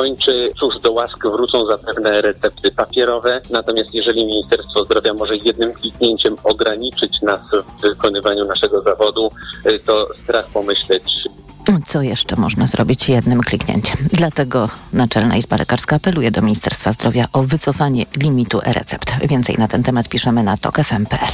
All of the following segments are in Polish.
skończy. Cóż, do łask wrócą zapewne recepty papierowe, natomiast jeżeli Ministerstwo Zdrowia może jednym kliknięciem ograniczyć nas w wykonywaniu naszego zawodu, y, to strach pomyśleć, co jeszcze można zrobić jednym kliknięciem? Dlatego Naczelna Izba Lekarska apeluje do Ministerstwa Zdrowia o wycofanie limitu e-recept. Więcej na ten temat piszemy na tokfm.pl.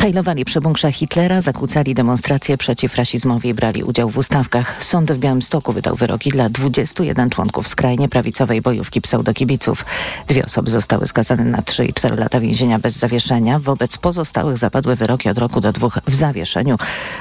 Hejlowali przy bunkrze Hitlera, zakłócali demonstracje przeciw rasizmowi i brali udział w ustawkach. Sąd w Białymstoku wydał wyroki dla 21 członków skrajnie prawicowej bojówki pseudokibiców. Dwie osoby zostały skazane na 3 i 4 lata więzienia bez zawieszenia. Wobec pozostałych zapadły wyroki od roku do dwóch w zawieszeniu,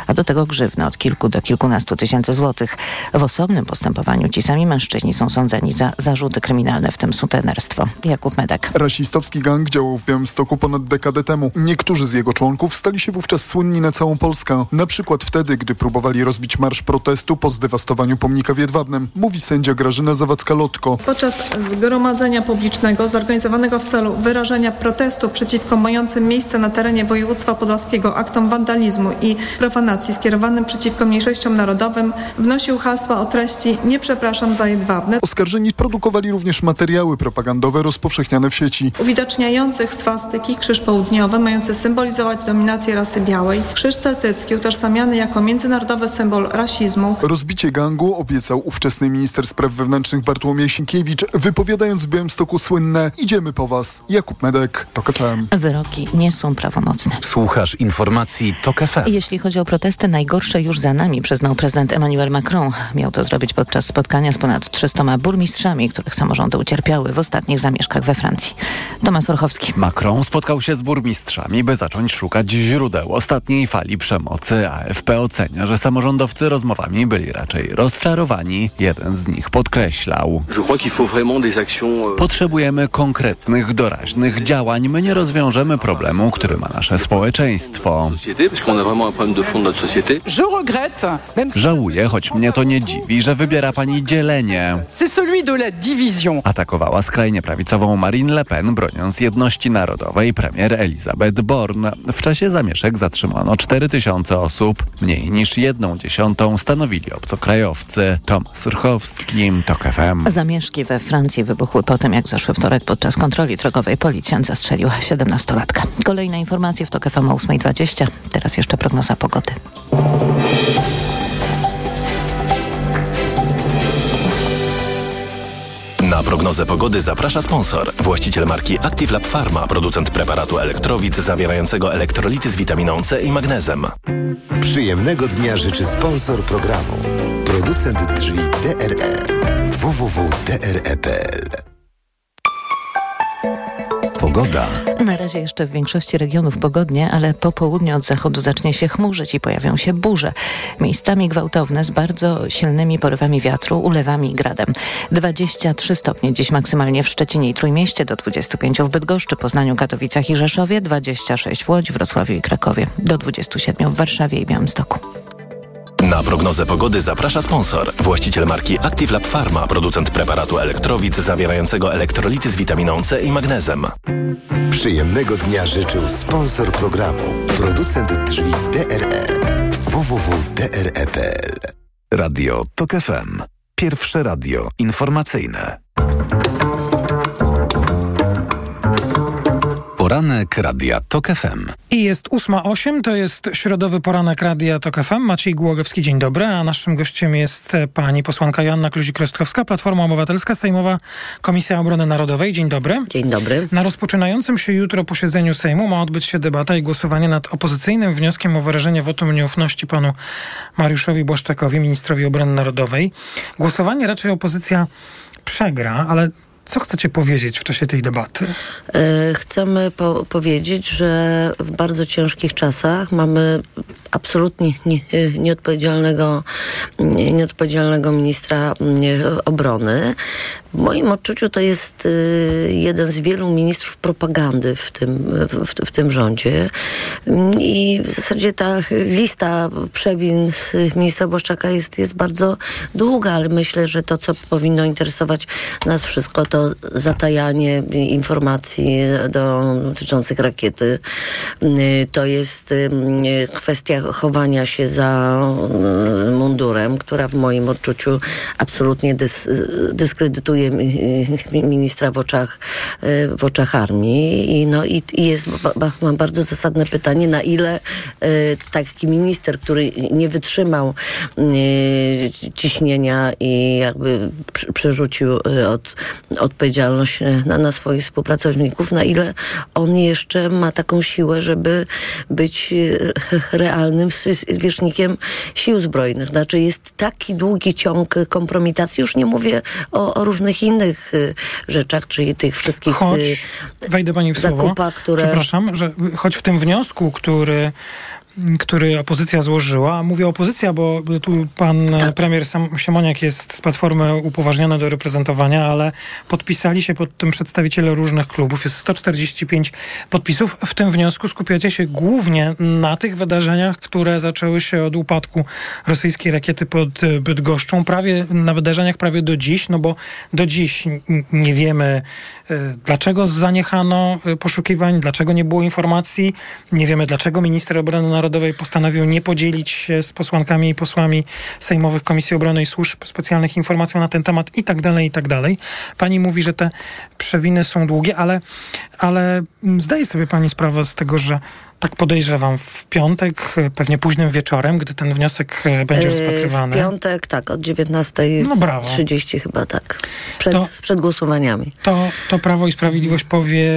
a do tego grzywny od kilku do kilkunastu tysięcy złotych. W osobnym postępowaniu ci sami mężczyźni są sądzeni za zarzuty kryminalne, w tym sutenerstwo. Jakub Medek. Rasistowski gang działał w Białymstoku ponad dekadę temu. Niektórzy z jego członków stali się wówczas słynni na całą Polskę. Na przykład wtedy, gdy próbowali rozbić marsz protestu po zdewastowaniu pomnika w Jedwabnem, mówi sędzia Grażyna Zawadzka-Lotko. Podczas zgromadzenia publicznego zorganizowanego w celu wyrażenia protestu przeciwko mającym miejsce na terenie województwa podlaskiego aktom wandalizmu i profanacji skierowanym przeciwko mniejszościom narodowym wnosił hasła o treści Nie przepraszam za Jedwabne. Oskarżeni produkowali również materiały propagandowe rozpowszechniane w sieci. Uwidaczniających swastyki, krzyż południowy mający symbolizować dominację rasy białej, krzyż celtycki utożsamiany jako międzynarodowy symbol rasizmu. Rozbicie gangu obiecał ówczesny minister spraw wewnętrznych Bartłomiej Sienkiewicz, wypowiadając w Białymstoku słynne Idziemy po was. Jakub Medek, TOK FM. Wyroki nie są prawomocne. Słuchasz informacji TOK FM. Jeśli chodzi o protesty, najgorsze już za nami, przyznał prezydent Emmanuel Macron. Miał to zrobić podczas spotkania z ponad 300 burmistrzami, których samorządy ucierpiały w ostatnich zamieszkach we Francji. Tomasz Orchowski. Macron spotkał się z burmistrzami, by zacząć szukać źródeł ostatniej fali przemocy. AFP ocenia, że samorządowcy rozmowami byli raczej rozczarowani. Jeden z nich podkreślał. euh, Potrzebujemy konkretnych, doraźnych działań. My nie rozwiążemy problemu, który ma nasze społeczeństwo. Je Żałuję, choć mnie to nie dziwi, że wybiera pani dzielenie. c'est celui de la division. Atakowała skrajnie prawicową Marine Le Pen, broniąc jedności narodowej premier Elizabeth Born. W czasie zamieszek zatrzymano 4 tysiące osób. Mniej niż jedną dziesiątą stanowili obcokrajowcy. Tomasz Surchowski, TOK FM. Zamieszki we Francji wybuchły po tym, jak w zeszły wtorek podczas kontroli drogowej policjant zastrzelił 17-latka. Kolejne informacje w TOK FM o 8.20. Teraz jeszcze prognoza pogody. Na prognozę pogody zaprasza sponsor. Właściciel marki Active Lab Pharma, producent preparatu elektrowid zawierającego elektrolity z witaminą C i magnezem. Przyjemnego dnia życzy sponsor programu. Producent drzwi DRE. www.dre.pl Pogoda. Na razie jeszcze w większości regionów pogodnie, ale po południu od zachodu zacznie się chmurzyć i pojawią się burze. Miejscami gwałtowne z bardzo silnymi porywami wiatru, ulewami i gradem. 23 stopnie dziś maksymalnie w Szczecinie i Trójmieście, do 25 w Bydgoszczy, Poznaniu, Katowicach i Rzeszowie, 26 w Łodzi, Wrocławiu i Krakowie, do 27 w Warszawie i Białymstoku. Na prognozę pogody zaprasza sponsor. Właściciel marki Active Lab Pharma, producent preparatu elektrowid zawierającego elektrolity z witaminą C i magnezem. Przyjemnego dnia życzył sponsor programu. Producent drzwi DRE. www.dre.pl Radio TOK FM. Pierwsze radio informacyjne. Poranek Radia TOK FM. I jest 8.08, to jest środowy poranek Radia TOK FM. Maciej Głogowski, dzień dobry, a naszym gościem jest e, pani posłanka Joanna Kluzik-Rostkowska, Platforma Obywatelska, Sejmowa Komisja Obrony Narodowej. Dzień dobry. Dzień dobry. Na rozpoczynającym się jutro posiedzeniu Sejmu ma odbyć się debata i głosowanie nad opozycyjnym wnioskiem o wyrażenie wotum nieufności panu Mariuszowi Błaszczakowi, ministrowi obrony narodowej. Głosowanie raczej opozycja przegra, ale co chcecie powiedzieć w czasie tej debaty? E, Chcemy po powiedzieć, że w bardzo ciężkich czasach mamy absolutnie nie, nieodpowiedzialnego, nie- nieodpowiedzialnego ministra e, obrony. W moim odczuciu to jest e, jeden z wielu ministrów propagandy w tym, w, w tym rządzie. I w zasadzie ta lista przewin ministra Błaszczaka jest, jest bardzo długa, ale myślę, że to, co powinno interesować nas wszystko, to zatajanie informacji do, dotyczących rakiety, to jest kwestia chowania się za mundurem, która w moim odczuciu absolutnie dys, dyskredytuje ministra w oczach, w oczach armii. I, no, i, i jest, mam bardzo zasadne pytanie, na ile taki minister, który nie wytrzymał ciśnienia i jakby przerzucił od, odpowiedzialność na, na swoich współpracowników, na ile on jeszcze ma taką siłę, żeby być realnym zwierzchnikiem sił zbrojnych. Znaczy jest taki długi ciąg kompromitacji, już nie mówię o, o różnych innych rzeczach, czyli tych wszystkich choć, wejdę pani w zakupach, słowo, które... Przepraszam, że choć w tym wniosku, który który opozycja złożyła. Mówię opozycja, bo tu pan tak. premier Sam Siemoniak jest z Platformy upoważniony do reprezentowania, ale podpisali się pod tym przedstawiciele różnych klubów. Jest 145 podpisów. W tym wniosku skupiacie się głównie na tych wydarzeniach, które zaczęły się od upadku rosyjskiej rakiety pod Bydgoszczą. Prawie na wydarzeniach prawie do dziś, no bo do dziś nie wiemy, e, dlaczego zaniechano e, poszukiwań, dlaczego nie było informacji. Nie wiemy, dlaczego minister obrony Narodowej postanowił nie podzielić się z posłankami i posłami Sejmowych Komisji Obrony i Służb Specjalnych informacją na ten temat i tak dalej, i tak dalej. Pani mówi, że te przewiny są długie, ale, ale zdaje sobie pani sprawę z tego, że tak podejrzewam, w piątek, pewnie późnym wieczorem, gdy ten wniosek e, będzie rozpatrywany. W piątek, tak, od 19.30 no chyba tak. Przed, to, przed głosowaniami. To, to Prawo i Sprawiedliwość powie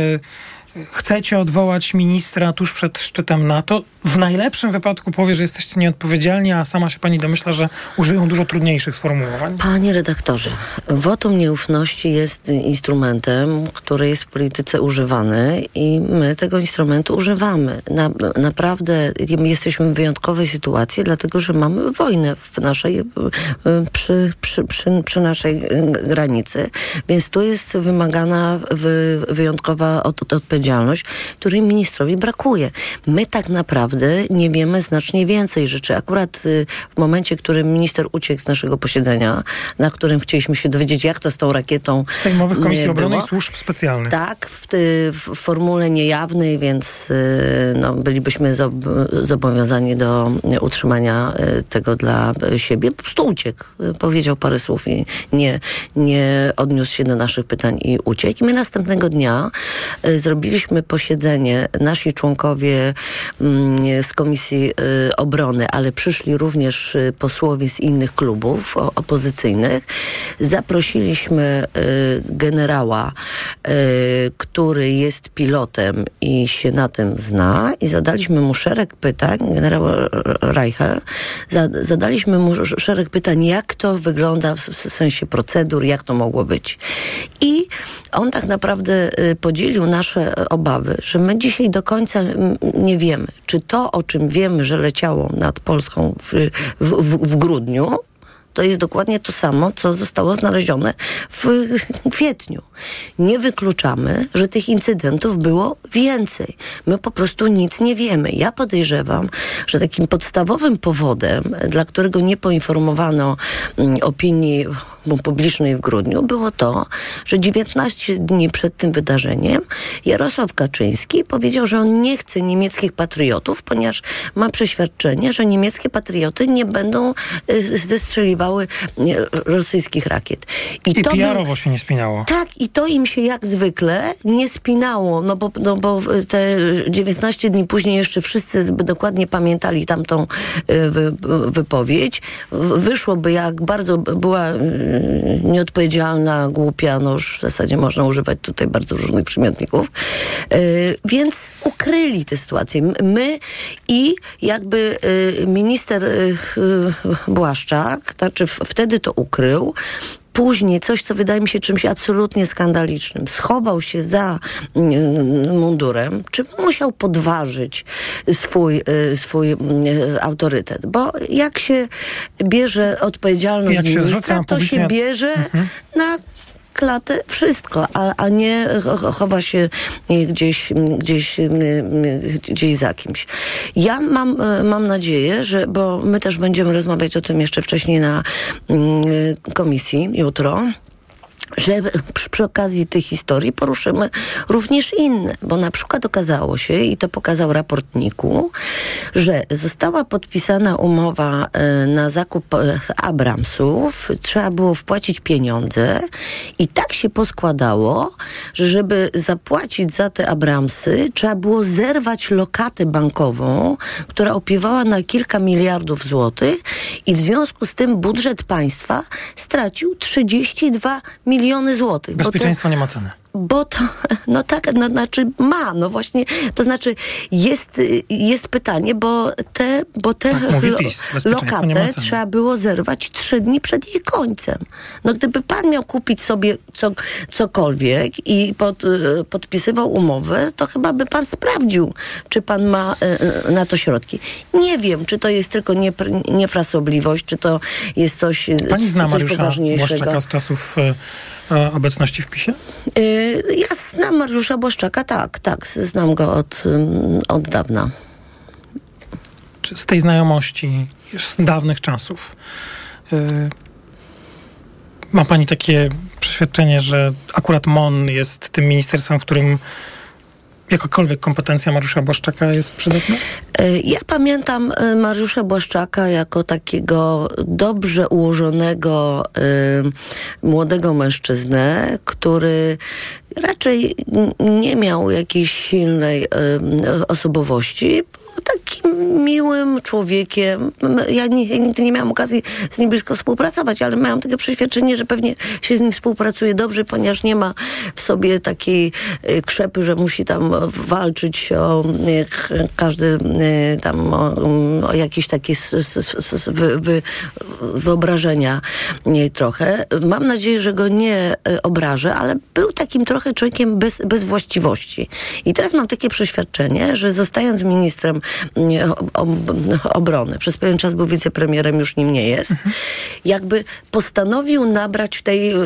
chcecie odwołać ministra tuż przed szczytem NATO, w najlepszym wypadku powie, że jesteście nieodpowiedzialni, a sama się pani domyśla, że użyją dużo trudniejszych sformułowań? Panie redaktorze, wotum nieufności jest instrumentem, który jest w polityce używany i my tego instrumentu używamy. Na, naprawdę jesteśmy w wyjątkowej sytuacji, dlatego że mamy wojnę w naszej, przy, przy, przy, przy naszej granicy, więc tu jest wymagana wyjątkowa odpowiedzialność odpowiedzialność, której ministrowi brakuje. My tak naprawdę nie wiemy znacznie więcej rzeczy. Akurat y, w momencie, w którym minister uciekł z naszego posiedzenia, na którym chcieliśmy się dowiedzieć, jak to z tą rakietą Sejmowych Komisji Obrony i Służb Specjalnych. Tak, w, w formule niejawnej, więc y, no, bylibyśmy zobowiązani do utrzymania y, tego dla siebie. Po prostu uciekł. Powiedział parę słów i nie, nie odniósł się do naszych pytań i uciekł. I my następnego dnia zrobiliśmy Mieliśmy posiedzenie, nasi członkowie mm, z Komisji y, Obrony, ale przyszli również y, posłowie z innych klubów opozycyjnych. Zaprosiliśmy y, generała, który jest pilotem i się na tym zna i zadaliśmy mu szereg pytań, generał Reichel, zadaliśmy mu szereg pytań, jak to wygląda w sensie procedur, jak to mogło być. I on tak naprawdę podzielił nasze obawy, że my dzisiaj do końca nie wiemy, czy to, o czym wiemy, że leciało nad Polską w, w, w, w grudniu, to jest dokładnie to samo, co zostało znalezione w kwietniu. Nie wykluczamy, że tych incydentów było więcej. My po prostu nic nie wiemy. Ja podejrzewam, że takim podstawowym powodem, dla którego nie poinformowano mm, opinii publicznej w grudniu, było to, że 19 dni przed tym wydarzeniem Jarosław Kaczyński powiedział, że on nie chce niemieckich patriotów, ponieważ ma przeświadczenie, że niemieckie patrioty nie będą y, zestrzeliwać rosyjskich rakiet. I, I to by... się nie spinało. Tak, i to im się jak zwykle nie spinało, no bo, no bo te 19 dni później jeszcze wszyscy dokładnie pamiętali tamtą e, wypowiedź. Wyszłoby jak bardzo była nieodpowiedzialna, głupia, no już w zasadzie można używać tutaj bardzo różnych przymiotników. E, więc ukryli tę sytuację. My i jakby minister Błaszczak, znaczy wtedy to ukrył, później coś, co wydaje mi się czymś absolutnie skandalicznym. Schował się za mm, mundurem, czy musiał podważyć swój, y, swój y, autorytet. Bo jak się bierze odpowiedzialność ministra, to się bierze mhm. na klatę wszystko, a, a nie chowa się gdzieś, gdzieś, gdzieś za kimś. Ja mam, mam nadzieję, że, bo my też będziemy rozmawiać o tym jeszcze wcześniej na komisji jutro, że przy, przy, okazji tej historii poruszymy również inne, bo na przykład okazało się, i to pokazał raportniku, że została podpisana umowa e, na zakup e, Abramsów, trzeba było wpłacić pieniądze. I tak się poskładało, że żeby zapłacić za te Abramsy, trzeba było zerwać lokatę bankową, która opiewała na kilka miliardów złotych. I w związku z tym budżet państwa stracił 32 miliony złotych. Bezpieczeństwo nie ma ceny bo to, no tak, no znaczy ma, no właśnie, to znaczy jest, jest pytanie, bo te, bo te tak, lo, lokatę trzeba było zerwać trzy dni przed jej końcem. No gdyby pan miał kupić sobie co, cokolwiek i pod, podpisywał umowę, to chyba by pan sprawdził, czy pan ma y, na to środki. Nie wiem, czy to jest tylko nie, niefrasobliwość, czy to jest coś, Pani zna coś Mariusza poważniejszego. z czasów y, obecności w PiSie? Y, ja znam Mariusza Błaszczaka, tak, tak, znam go od, od dawna. Czy z tej znajomości z dawnych czasów yy, ma pani takie przeświadczenie, że akurat MON jest tym ministerstwem, w którym jakakolwiek kompetencja Mariusza Błaszczaka jest przydatna? Ja pamiętam Mariusza Błaszczaka jako takiego dobrze ułożonego y, młodego mężczyznę, który raczej nie miał jakiejś silnej osobowości takim miłym człowiekiem. Ja, nie, ja, nigdy nie miałam okazji z nim blisko współpracować, ale miałam takie przeświadczenie, że pewnie się z nim współpracuje dobrze, ponieważ nie ma w sobie takiej y, krzepy, że musi tam walczyć o y, każdy y, tam o, o jakieś takie wyobrażenia trochę. Mam nadzieję, że go nie obrażę, ale był takim trochę człowiekiem bez, bez właściwości. I teraz mam takie przeświadczenie, że zostając ministrem obrony. Przez pewien czas był wicepremierem, już nim nie jest. Mhm. Jakby postanowił nabrać tej e,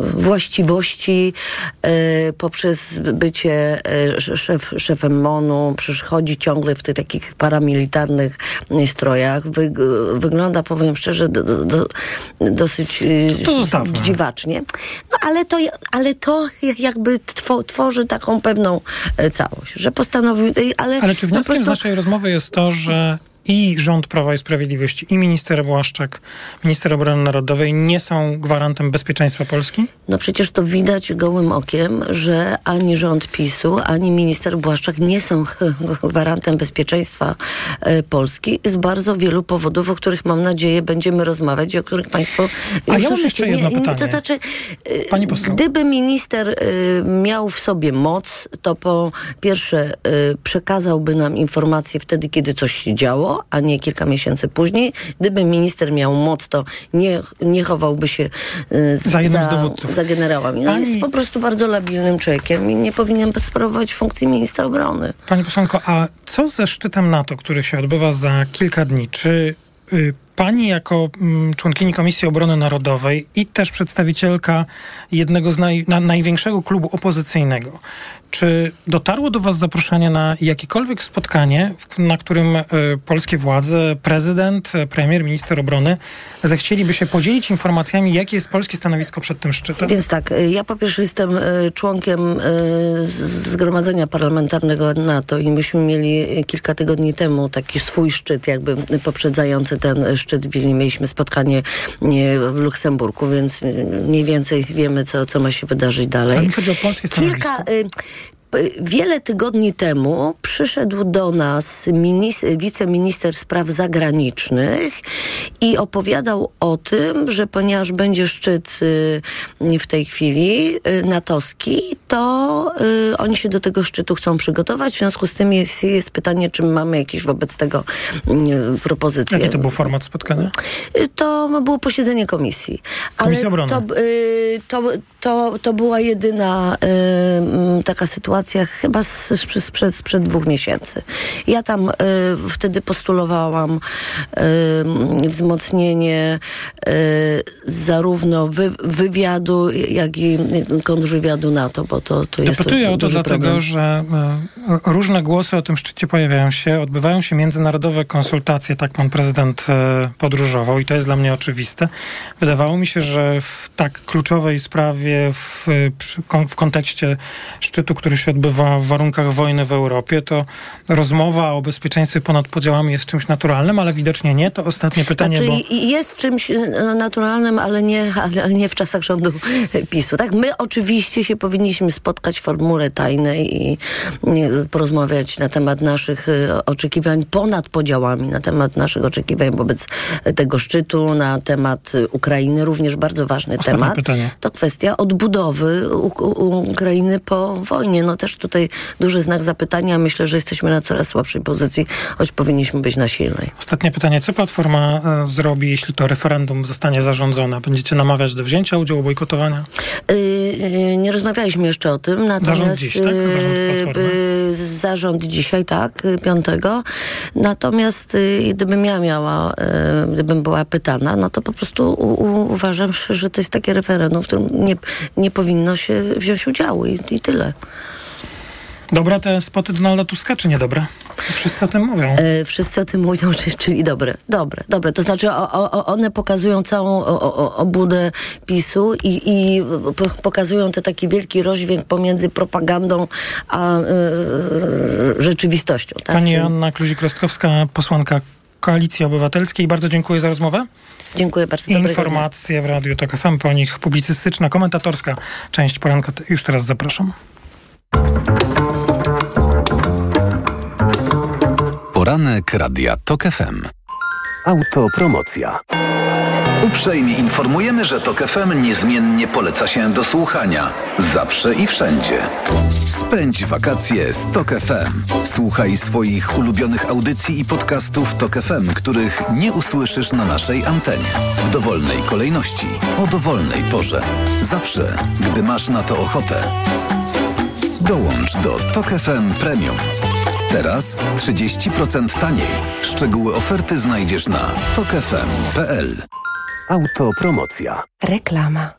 właściwości e, poprzez bycie e, szef, szefem MONU, przychodzi ciągle w tych takich paramilitarnych strojach. Wy, wygląda, powiem szczerze, do, do, do, dosyć dziwacznie. No ale to, ale to jakby tworzy taką pewną całość, że postanowił... Ale, ale czy wnioskiem prostu... z naszej rozmowy jest to, że i rząd Prawa i Sprawiedliwości, i minister Błaszczak, minister obrony narodowej nie są gwarantem bezpieczeństwa Polski? No przecież to widać gołym okiem, że ani rząd PiSu, ani minister Błaszczak nie są gwarantem bezpieczeństwa e, Polski z bardzo wielu powodów, o których mam nadzieję będziemy rozmawiać i o których państwo A ja mam jeszcze jedno nie, pytanie. To znaczy, e, gdyby minister e, miał w sobie moc, to po pierwsze przekazałby nam informacje wtedy, kiedy coś się działo, a nie kilka miesięcy później. Gdyby minister miał moc, to nie, nie chowałby się y, za, za, za generałami. No, Pani... Jest po prostu bardzo labilnym człowiekiem i nie powinien sprawować funkcji ministra obrony. Pani posłanko, a co ze szczytem NATO, który się odbywa za kilka dni? Czy y, Pani jako mm, członkini Komisji Obrony Narodowej i też przedstawicielka jednego z naj, na, największego klubu opozycyjnego, czy dotarło do Was zaproszenie na jakiekolwiek spotkanie, na którym y, polskie władze, prezydent, premier, minister obrony zechcieliby się podzielić informacjami, jakie jest polskie stanowisko przed tym szczytem? Więc tak, e, ja po pierwsze jestem członkiem Zgromadzenia Parlamentarnego NATO i myśmy mieli kilka tygodni temu taki swój szczyt, jakby poprzedzający ten szczyt w Wilnie. Mieliśmy spotkanie w Luksemburgu, więc mniej więcej wiemy, co, co ma się wydarzyć dalej. Ale mi chodzi o polskie stanowisko. Kilka, wiele tygodni temu przyszedł do nas wiceminister spraw zagranicznych i opowiadał o tym, że ponieważ będzie szczyt y, w tej chwili y, natowski, to y, oni się do tego szczytu chcą przygotować. W związku z tym jest, jest pytanie, czy mamy jakieś wobec tego propozycje. Jaki to był format spotkania? To było posiedzenie komisji. Komisji Obrony. To, to, to, to była jedyna taka sytuacja, sytuacja chyba sprzed, sprzed dwóch miesięcy. Ja tam y, wtedy postulowałam y, wzmocnienie y, zarówno wy, wywiadu, jak i kontrwywiadu NATO, bo to, to jest Dopytuję o to dlatego, problem. że y, różne głosy o tym szczycie pojawiają się, odbywają się międzynarodowe konsultacje, tak pan prezydent y, podróżował i to jest dla mnie oczywiste. Wydawało mi się, że w tak kluczowej sprawie w, w kontekście szczytu, który się odbywa w warunkach wojny w Europie, to rozmowa o bezpieczeństwie ponad podziałami jest czymś naturalnym, ale widocznie nie. To ostatnie pytanie, znaczy, bo... Jest czymś e, naturalnym, ale nie, ale nie w czasach rządu PiSu. Tak, my oczywiście się powinniśmy spotkać w formule tajnej i porozmawiać na temat naszych e, oczekiwań ponad podziałami, na temat naszych oczekiwań wobec tego szczytu, na temat Ukrainy, również bardzo ważny Ostatnie temat. Pytanie. To kwestia odbudowy Ukrainy po wojnie. No też tutaj duży znak zapytania. Myślę, że jesteśmy na coraz słabszej pozycji, choć powinniśmy być na silnej. Ostatnie pytanie. Co Platforma e, zrobi, jeśli to referendum zostanie zarządzone? Będziecie namawiać do wzięcia udziału, bojkotowania? Yy, nie rozmawialiśmy jeszcze o tym. Natomiast, zarząd dziś, tak? Zarząd Platformy? Yy, zarząd dzisiaj, tak, piątego. Natomiast yy, gdybym ja miała, gdybym była pytana, no to po prostu u, u, uważam, że to jest takie referendum, w którym nie, nie powinno się wziąć udziału i, i tyle. Dobre te spoty Donalda Tuska, czy niedobre? Wszyscy o tym mówią. E, wszyscy o tym mówią, czyli dobre. Dobre, dobre. To znaczy o, o, one pokazują całą o, obłudę PiSu i, i pokazują te taki wielki rozdźwięk pomiędzy propagandą a y, rzeczywistością. Tak? Pani Anna Kluzik-Rostkowska, posłanka Koalicji Obywatelskiej. Bardzo dziękuję za rozmowę. Dziękuję bardzo. Informacje w Radiu TOK FM, po nich publicystyczna, komentatorska część poranka. Już teraz zapraszam. Poranek Radia TOK FM. Autopromocja. Uprzejmie informujemy, że TOK FM niezmiennie poleca się do słuchania. Zawsze i wszędzie. Spędź wakacje z TOK FM. Słuchaj swoich ulubionych audycji i podcastów TOK FM, których nie usłyszysz na naszej antenie. W dowolnej kolejności, o dowolnej porze. Zawsze, gdy masz na to ochotę. Dołącz do TOK FM Premium. Teraz 30% taniej. Szczegóły oferty znajdziesz na tokefm.pl. Autopromocja. Reklama.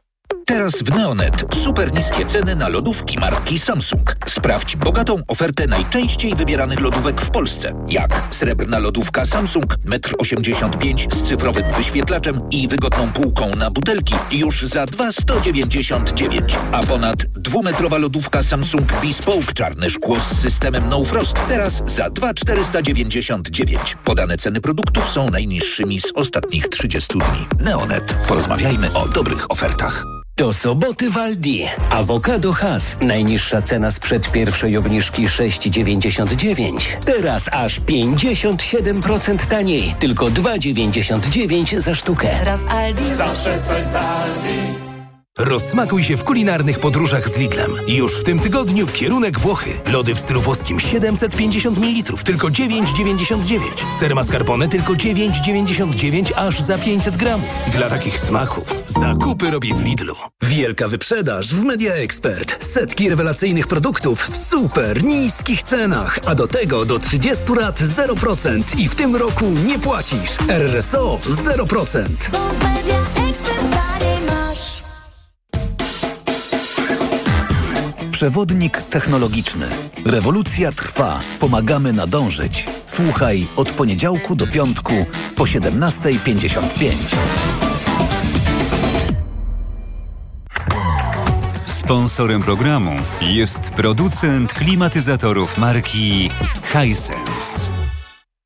Teraz w Neonet super niskie ceny na lodówki marki Samsung. Sprawdź bogatą ofertę najczęściej wybieranych lodówek w Polsce. Jak srebrna lodówka Samsung 1,85 m z cyfrowym wyświetlaczem i wygodną półką na butelki już za 2,199. A ponad dwumetrowa lodówka Samsung Bespoke czarne szkło z systemem No Frost teraz za 2,499. Podane ceny produktów są najniższymi z ostatnich 30 dni. Neonet. Porozmawiajmy o dobrych ofertach. Do soboty w Aldi. Awokado Has. Najniższa cena sprzed pierwszej obniżki 6,99. Teraz aż 57% taniej. Tylko 2,99 za sztukę. Teraz Aldi. Zawsze coś z Aldi. Rozsmakuj się w kulinarnych podróżach z Lidlem. Już w tym tygodniu kierunek Włochy. Lody w stylu włoskim 750 ml, tylko 9,99. Ser mascarpone tylko 9,99 aż za 500 gramów. Dla takich smaków zakupy robię w Lidlu. Wielka wyprzedaż w Media Expert. Setki rewelacyjnych produktów w super niskich cenach, a do tego do 30 lat 0% i w tym roku nie płacisz. RSO 0%. Przewodnik technologiczny. Rewolucja trwa. Pomagamy nadążyć. Słuchaj od poniedziałku do piątku po 17.55. Sponsorem programu jest producent klimatyzatorów marki Hisense.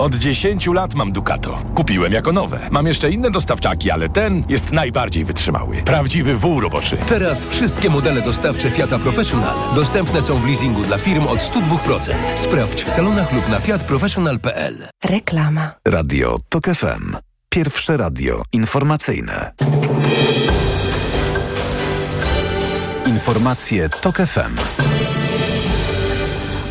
Od Od 10 lat mam Ducato. Kupiłem jako nowe. Mam jeszcze inne dostawczaki, ale ten jest najbardziej wytrzymały. Prawdziwy wół roboczy. Teraz wszystkie modele dostawcze Fiata Professional dostępne są w leasingu dla firm od 102%. Sprawdź w salonach lub na fiatprofessional.pl. Reklama. Radio TOK FM. Pierwsze radio informacyjne. Informacje TOK FM.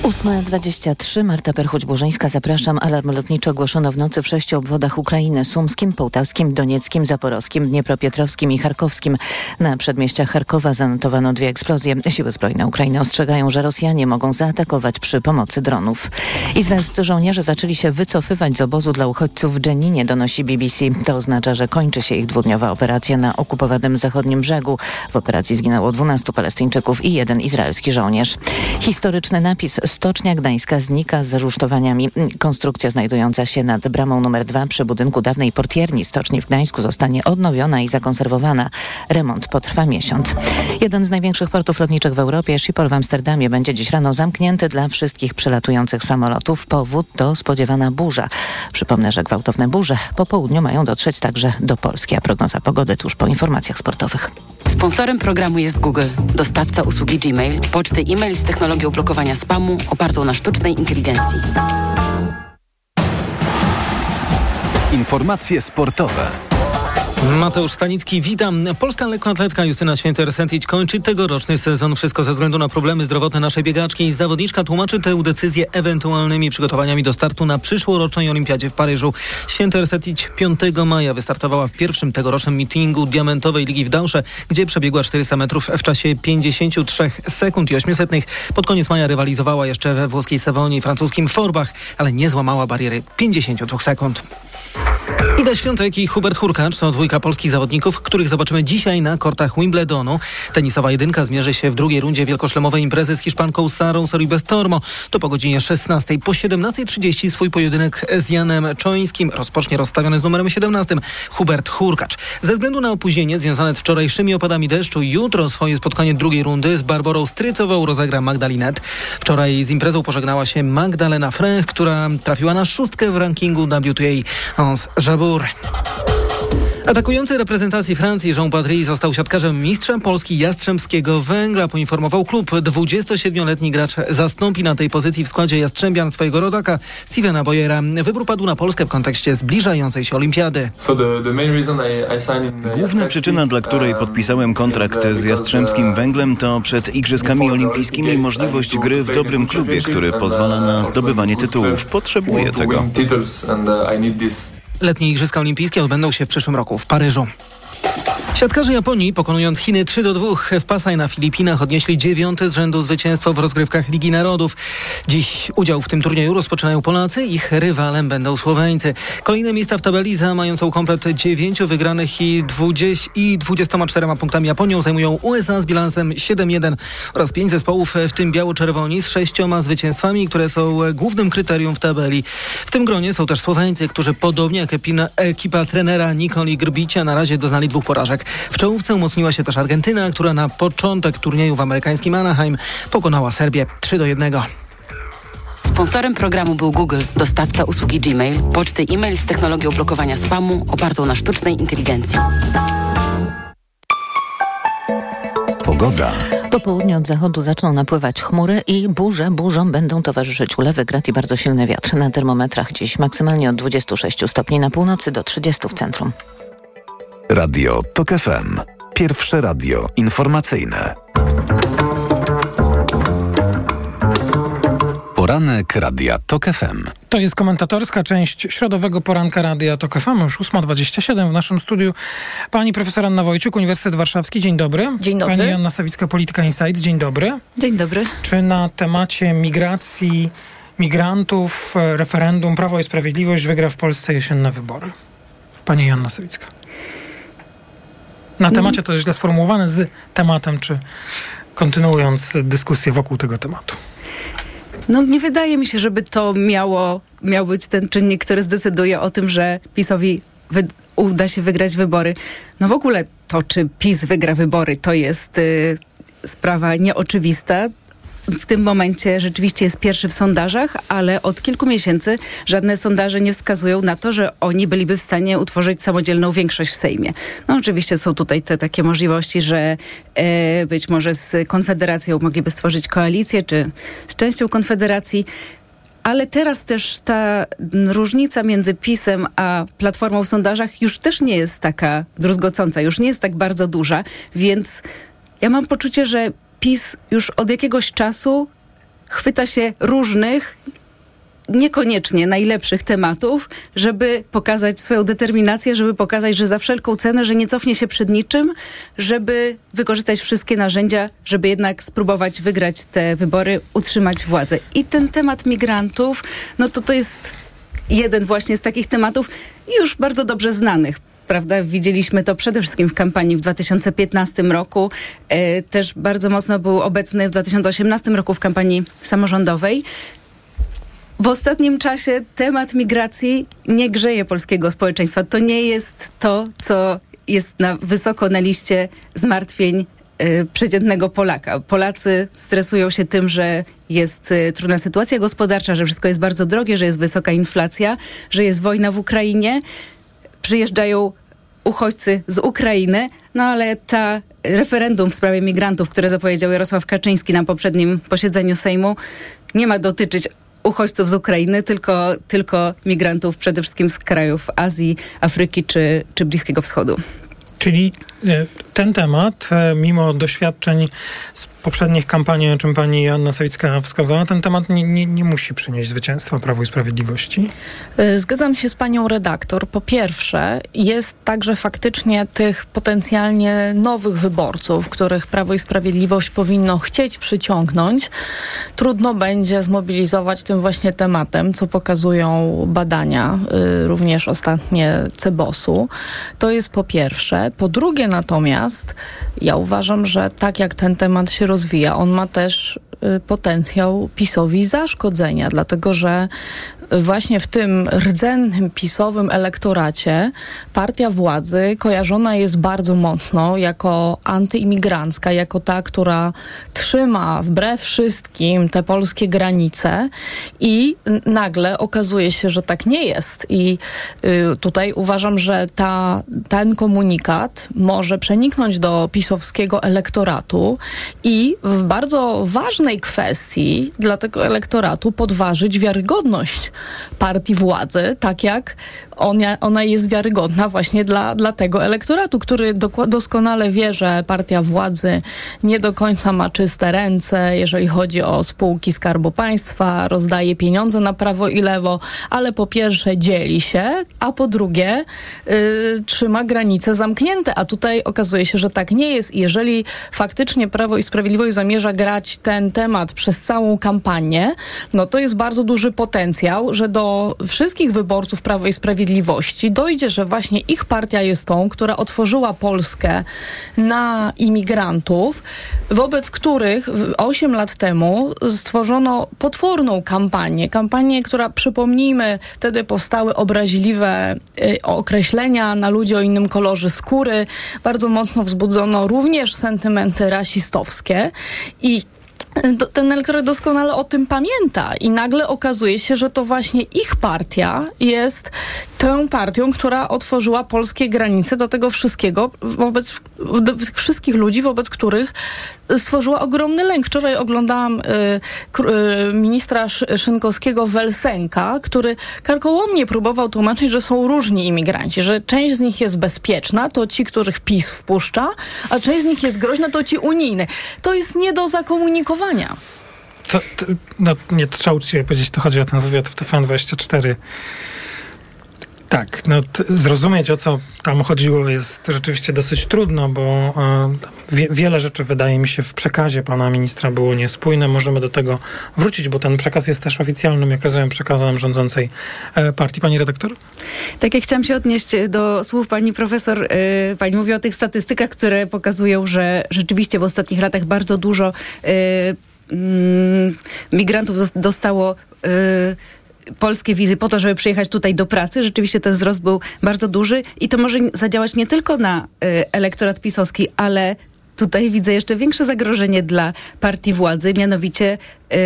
8.23, Marta Perchuć-Burzyńska, zapraszam. Alarm lotniczy ogłoszono w nocy w sześciu obwodach Ukrainy. Sumskim, Połtawskim, Donieckim, Zaporowskim, Dniepropietrowskim i Charkowskim. Na przedmieściach Charkowa zanotowano dwie eksplozje. Siły zbrojne Ukrainy ostrzegają, że Rosjanie mogą zaatakować przy pomocy dronów. Izraelscy żołnierze zaczęli się wycofywać z obozu dla uchodźców w Dżeninie, donosi BBC. To oznacza, że kończy się ich dwudniowa operacja na okupowanym zachodnim brzegu. W operacji zginęło 12 Palestyńczyków i jeden izraelski żołnierz. Historyczny napis Stocznia Gdańska znika z rusztowaniami. Konstrukcja znajdująca się nad bramą numer 2 przy budynku dawnej portierni stoczni w Gdańsku zostanie odnowiona i zakonserwowana. Remont potrwa miesiąc. Jeden z największych portów lotniczych w Europie, Schiphol w Amsterdamie, będzie dziś rano zamknięty dla wszystkich przelatujących samolotów. Powód to spodziewana burza. Przypomnę, że gwałtowne burze po południu mają dotrzeć także do Polski, a prognoza pogody tuż po informacjach sportowych. Sponsorem programu jest Google, dostawca usługi Gmail, poczty e-mail z technologią blokowania spamu opartą na sztucznej inteligencji. Informacje sportowe. Mateusz Stanicki, witam. Polska lekkoatletka Justyna Święter-Sentić kończy tegoroczny sezon. Wszystko ze względu na problemy zdrowotne naszej biegaczki. Zawodniczka tłumaczy tę decyzję ewentualnymi przygotowaniami do startu na przyszłorocznej olimpiadzie w Paryżu. Święter-Sentić 5 maja wystartowała w pierwszym tegorocznym meetingu Diamentowej Ligi w Dausze, gdzie przebiegła 400 metrów w czasie 53 sekund i 800. Pod koniec maja rywalizowała jeszcze we włoskiej Sewonie i francuskim Forbach, ale nie złamała bariery 52 sekund. Iga Świątek i Hubert Hurkacz to dwójka polskich zawodników, których zobaczymy dzisiaj na kortach Wimbledonu. Tenisowa jedynka zmierzy się w drugiej rundzie wielkoszlemowej imprezy z Hiszpanką Sarą Soribes Tormo. To po godzinie 16. Po 17.30 swój pojedynek z Janem Czońskim rozpocznie rozstawiony z numerem 17 Hubert Hurkacz. Ze względu na opóźnienie związane z wczorajszymi opadami deszczu, jutro swoje spotkanie drugiej rundy z Barborą Strycową rozegra Magdalinet. Wczoraj z imprezą pożegnała się Magdalena Frech, która trafiła na szóstkę w rankingu WTA. Hans Jabur. Atakujący reprezentacji Francji Jean Padry został siatkarzem mistrza Polski Jastrzębskiego Węgla, poinformował klub. 27-letni gracz zastąpi na tej pozycji w składzie Jastrzębian swojego rodaka Stevena Boyera. Wybór padł na Polskę w kontekście zbliżającej się olimpiady. Główna przyczyna, dla której podpisałem kontrakt z Jastrzębskim Węglem to przed Igrzyskami Olimpijskimi możliwość gry w dobrym klubie, który pozwala na zdobywanie tytułów. Potrzebuję tego. Letnie Igrzyska Olimpijskie odbędą się w przyszłym roku w Paryżu. Siatkarze Japonii, pokonując Chiny 3 do 2 w Pasaj na Filipinach, odnieśli dziewiąte z rzędu zwycięstwo w rozgrywkach Ligi Narodów. Dziś udział w tym turnieju rozpoczynają Polacy, ich rywalem będą Słoweńcy. Kolejne miejsca w tabeli za mającą komplet 9 wygranych i, 20, i 24 punktami Japonią zajmują USA z bilansem 7-1 oraz 5 zespołów, w tym biało-czerwoni z sześcioma zwycięstwami, które są głównym kryterium w tabeli. W tym gronie są też Słoweńcy, którzy podobnie jak ekipa trenera Nikoli Grbicia na razie doznali dwóch porażek. W czołówce umocniła się też Argentyna, która na początek turnieju w amerykańskim Anaheim pokonała Serbię 3 do 1. Sponsorem programu był Google, dostawca usługi Gmail, poczty e-mail z technologią blokowania spamu opartą na sztucznej inteligencji. Pogoda. Po południu od zachodu zaczną napływać chmury i burze burzom będą towarzyszyć ulewy, grat i bardzo silny wiatr. Na termometrach dziś maksymalnie od 26 stopni na północy do 30 w centrum. Radio TOK FM. Pierwsze radio informacyjne. Poranek Radia TOK FM. To jest komentatorska część środowego poranka Radia TOK FM, już 8.27 w naszym studiu. Pani profesor Anna Wojciuk, Uniwersytet Warszawski, dzień dobry. Dzień dobry. Pani Anna Sawicka, Polityka Insight, dzień dobry. Dzień dobry. Czy na temacie migracji, migrantów, referendum Prawo i Sprawiedliwość wygra w Polsce jesienne wybory? Pani Joanna Sawicka. Na temacie to jest źle sformułowane z tematem, czy kontynuując dyskusję wokół tego tematu. No nie wydaje mi się, żeby to miało, miał być ten czynnik, który zdecyduje o tym, że PiSowi wy, uda się wygrać wybory. No w ogóle to, czy PiS wygra wybory, to jest y, sprawa nieoczywista. W tym momencie rzeczywiście jest pierwszy w sondażach, ale od kilku miesięcy żadne sondaże nie wskazują na to, że oni byliby w stanie utworzyć samodzielną większość w Sejmie. No oczywiście są tutaj te takie możliwości, że e, być może z Konfederacją mogliby stworzyć koalicję, czy z częścią Konfederacji. Ale teraz też ta różnica między PiSem a Platformą w sondażach już też nie jest taka druzgocąca, już nie jest tak bardzo duża, więc ja mam poczucie, że PiS już od jakiegoś czasu chwyta się różnych, niekoniecznie najlepszych tematów, żeby pokazać swoją determinację, żeby pokazać, że za wszelką cenę, że nie cofnie się przed niczym, żeby wykorzystać wszystkie narzędzia, żeby jednak spróbować wygrać te wybory, utrzymać władzę. I ten temat migrantów, no to to jest jeden właśnie z takich tematów już bardzo dobrze znanych prawda? Widzieliśmy to przede wszystkim w kampanii w 2015 roku. E, też bardzo mocno był obecny w 2018 roku w kampanii samorządowej. W ostatnim czasie temat migracji nie grzeje polskiego społeczeństwa. To nie jest to, co jest na, wysoko na liście zmartwień y, przeciętnego Polaka. Polacy stresują się tym, że jest y, trudna sytuacja gospodarcza, że wszystko jest bardzo drogie, że jest wysoka inflacja, że jest wojna w Ukrainie. Przyjeżdżają uchodźcy z Ukrainy, no ale ta referendum w sprawie migrantów, które zapowiedział Jarosław Kaczyński na poprzednim posiedzeniu Sejmu, nie ma dotyczyć uchodźców z Ukrainy, tylko, tylko migrantów przede wszystkim z krajów Azji, Afryki czy, czy Bliskiego Wschodu. Czyli ten temat, e, mimo doświadczeń z poprzednich kampanii, o czym pani Joanna Sawicka wskazała, ten temat nie, nie, nie musi przynieść zwycięstwa Prawu i Sprawiedliwości? E, zgadzam się z panią redaktor. Po pierwsze, jest także faktycznie tych potencjalnie nowych wyborców, których Prawo i Sprawiedliwość powinno chcieć przyciągnąć. Trudno będzie zmobilizować tym właśnie tematem, co pokazują badania, y, również ostatnie Cebosu. To jest po pierwsze. Po drugie natomiast, ja uważam, że tak jak ten temat się rozwija, on ma też y, potencjał PiSowi zaszkodzenia, dlatego że właśnie w tym rdzennym pisowym elektoracie partia władzy kojarzona jest bardzo mocno jako antyimigrancka, jako ta, która trzyma wbrew wszystkim te polskie granice i nagle okazuje się, że tak nie jest. I y, tutaj uważam, że ta, ten komunikat może przeniknąć do pisowskiego elektoratu i w bardzo ważnej kwestii dla tego elektoratu podważyć wiarygodność partii władzy, tak jak ona, ona jest wiarygodna właśnie dla, dla tego elektoratu, który doskonale wie, że partia władzy nie do końca ma czyste ręce, jeżeli chodzi o spółki Skarbu Państwa, rozdaje pieniądze na prawo i lewo, ale po pierwsze dzieli się, a po drugie yy, trzyma granice zamknięte, a tutaj okazuje się, że tak nie jest. I jeżeli faktycznie Prawo i Sprawiedliwość zamierza grać ten temat przez całą kampanię, no to jest bardzo duży potencjał, że do wszystkich wyborców Prawo i Sprawiedliwości dojdzie, że właśnie ich partia jest tą, która otworzyła Polskę na imigrantów, wobec których 8 lat temu stworzono potworną kampanię. Kampanię, która przypomnijmy, wtedy powstały obraźliwe y, określenia na ludzi o innym kolorze skóry. Bardzo mocno wzbudzono również sentymenty rasistowskie i ten elektorat doskonale o tym pamięta i nagle okazuje się, że to właśnie ich partia jest tą partią, która otworzyła polskie granice do tego wszystkiego wobec wszystkich ludzi, wobec których stworzyła ogromny lęk. Wczoraj oglądałam y, y, ministra Szynkowskiego Welsenka, który karkołomnie próbował tłumaczyć, że są różni imigranci, że część z nich jest bezpieczna, to ci, których PiS wpuszcza, a część z nich jest groźna, to ci unijne. To jest nie do zakomunikowania. To, to, no, nie trzeba uczciwie powiedzieć, to chodzi o ten wywiad w TVN24 tak, no zrozumieć o co tam chodziło jest rzeczywiście dosyć trudno, bo e, wie, wiele rzeczy wydaje mi się w przekazie pana ministra było niespójne. Możemy do tego wrócić, bo ten przekaz jest też oficjalnym, jak rozumiem, przekazem rządzącej e, partii. Pani redaktor? Tak, jak chciałam się odnieść do słów pani profesor. E, pani mówi o tych statystykach, które pokazują, że rzeczywiście w ostatnich latach bardzo dużo mm, migrantów dostało polskie wizy po to, żeby przyjechać tutaj do pracy. Rzeczywiście ten wzrost był bardzo duży i to może zadziałać nie tylko na y, elektorat pisowski, ale tutaj widzę jeszcze większe zagrożenie dla partii władzy, mianowicie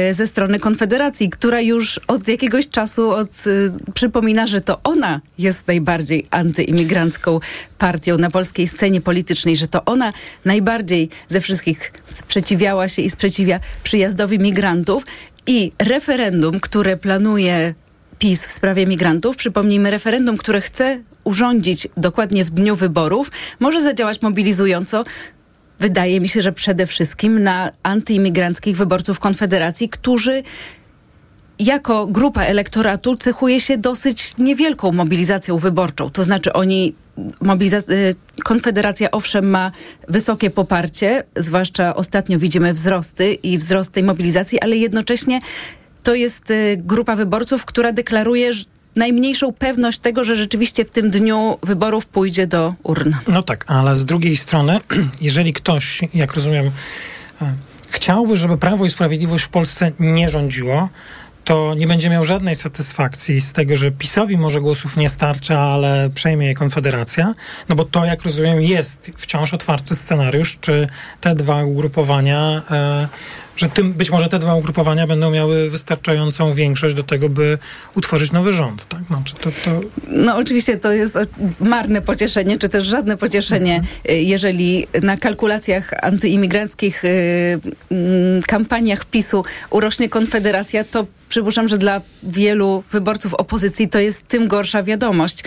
y, ze strony Konfederacji, która już od jakiegoś czasu od, y, przypomina, że to ona jest najbardziej antyimigrancką partią na polskiej scenie politycznej, że to ona najbardziej ze wszystkich sprzeciwiała się i sprzeciwia przyjazdowi migrantów. I referendum, które planuje PiS w sprawie migrantów, przypomnijmy, referendum, które chce urządzić dokładnie w dniu wyborów, może zadziałać mobilizująco. Wydaje mi się, że przede wszystkim na antyimigranckich wyborców Konfederacji, którzy jako grupa elektoratu cechuje się dosyć niewielką mobilizacją wyborczą. To znaczy oni y, Konfederacja owszem ma wysokie poparcie, zwłaszcza ostatnio widzimy wzrosty i wzrost tej mobilizacji, ale jednocześnie to jest y, grupa wyborców, która deklaruje najmniejszą pewność tego, że rzeczywiście w tym dniu wyborów pójdzie do urn. No tak, ale z drugiej strony, jeżeli ktoś, jak rozumiem, e, chciałby, żeby Prawo i Sprawiedliwość w Polsce nie rządziło, to nie będzie miał żadnej satysfakcji z tego, że PiSowi może głosów nie starcza, ale przejmie je Konfederacja, no bo to, jak rozumiem, jest wciąż otwarty scenariusz, czy te dwa ugrupowania e, że tym, być może te dwa ugrupowania będą miały wystarczającą większość do tego, by utworzyć nowy rząd. Tak? Znaczy to, to... No oczywiście to jest marne pocieszenie, czy też żadne pocieszenie, mhm. jeżeli na kalkulacjach antyimigranckich, y, mm, kampaniach PiSu urośnie Konfederacja, to przypuszczam, że dla wielu wyborców opozycji to jest tym gorsza wiadomość.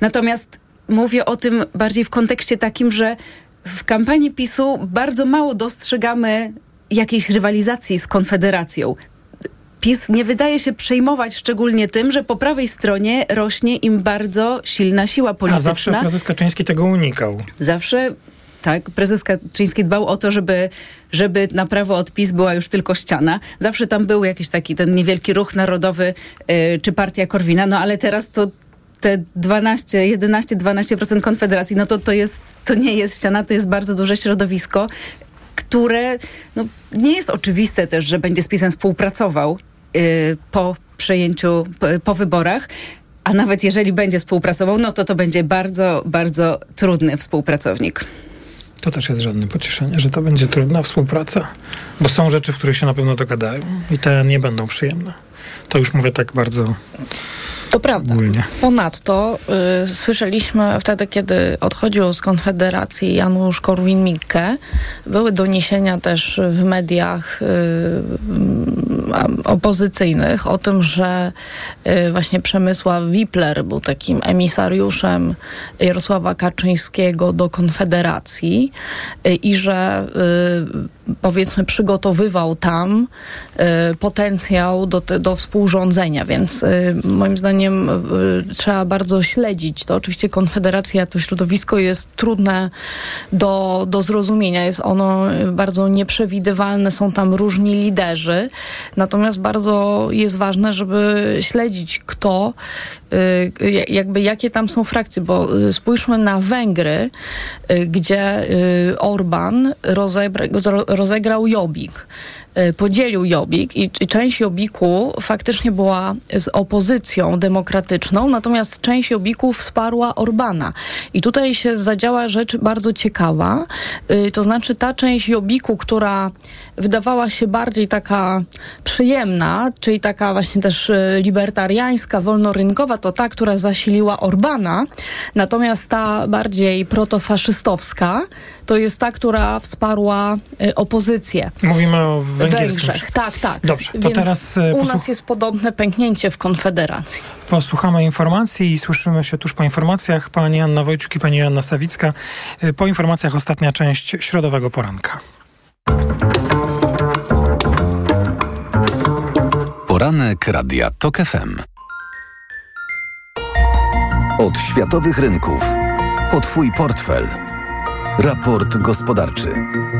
Natomiast mówię o tym bardziej w kontekście takim, że w kampanii PiSu bardzo mało dostrzegamy jakiejś rywalizacji z Konfederacją. PiS nie wydaje się przejmować szczególnie tym, że po prawej stronie rośnie im bardzo silna siła polityczna. A zawsze prezes Kaczyński tego unikał. Zawsze tak, prezes Kaczyński dbał o to, żeby, żeby na prawo od PiS była już tylko ściana. Zawsze tam był jakiś taki ten niewielki ruch narodowy yy, czy partia Korwina, no ale teraz to te 12, 11, 12% Konfederacji, no to to jest, to nie jest ściana, to jest bardzo duże środowisko które no, nie jest oczywiste też, że będzie z PiSem współpracował yy, po przejęciu, po, po wyborach. A nawet jeżeli będzie współpracował, no to to będzie bardzo, bardzo trudny współpracownik. To też jest żadne pocieszenie, że to będzie trudna współpraca, bo są rzeczy, w których się na pewno dogadają i te nie będą przyjemne. To już mówię tak bardzo to prawda. Ogólnie. Ponadto y, słyszeliśmy wtedy, kiedy odchodził z Konfederacji Janusz Korwin-Mikke, były doniesienia też w mediach y, y, opozycyjnych o tym, że y, właśnie Przemysław Wipler był takim emisariuszem Jarosława Kaczyńskiego do Konfederacji y, i że y, powiedzmy przygotowywał tam potencjał do, do współrządzenia, więc moim zdaniem zdaniem y, trzeba bardzo śledzić to. Oczywiście Konfederacja, to środowisko jest trudne do, do zrozumienia. Jest ono bardzo nieprzewidywalne, są tam różni liderzy. Natomiast bardzo jest ważne, żeby śledzić kto, y, jakby jakie tam są frakcje, bo y, spójrzmy na Węgry, gdzie Orban rozegrał Jobbik. Y, podzielił Jobbik i, i, część Jobbiku faktycznie była z opozycją demokratyczną, natomiast część Jobbiku wsparła Orbana. I tutaj się zadziała rzecz bardzo ciekawa, yy, to znaczy ta część Jobbiku, która wydawała się bardziej taka przyjemna, czyli taka właśnie też y, libertariańska, wolnorynkowa, to ta, która zasiliła Orbana, natomiast ta bardziej protofaszystowska, to jest ta, która wsparła y, opozycję. Mówimy o węgierskim. Węgrzech. Tak, tak. Dobrze, to Więc teraz... Y, u nas jest podobne pęknięcie w Konfederacji. Posłuchamy informacji i słyszymy się tuż po informacjach. Pani Anna Wojciuk i pani Joanna Sawicka. Y, po informacjach ostatnia część środowego poranka. Poranek Radia TOK FM. Od światowych rynków. O Twój portfel. Raport gospodarczy.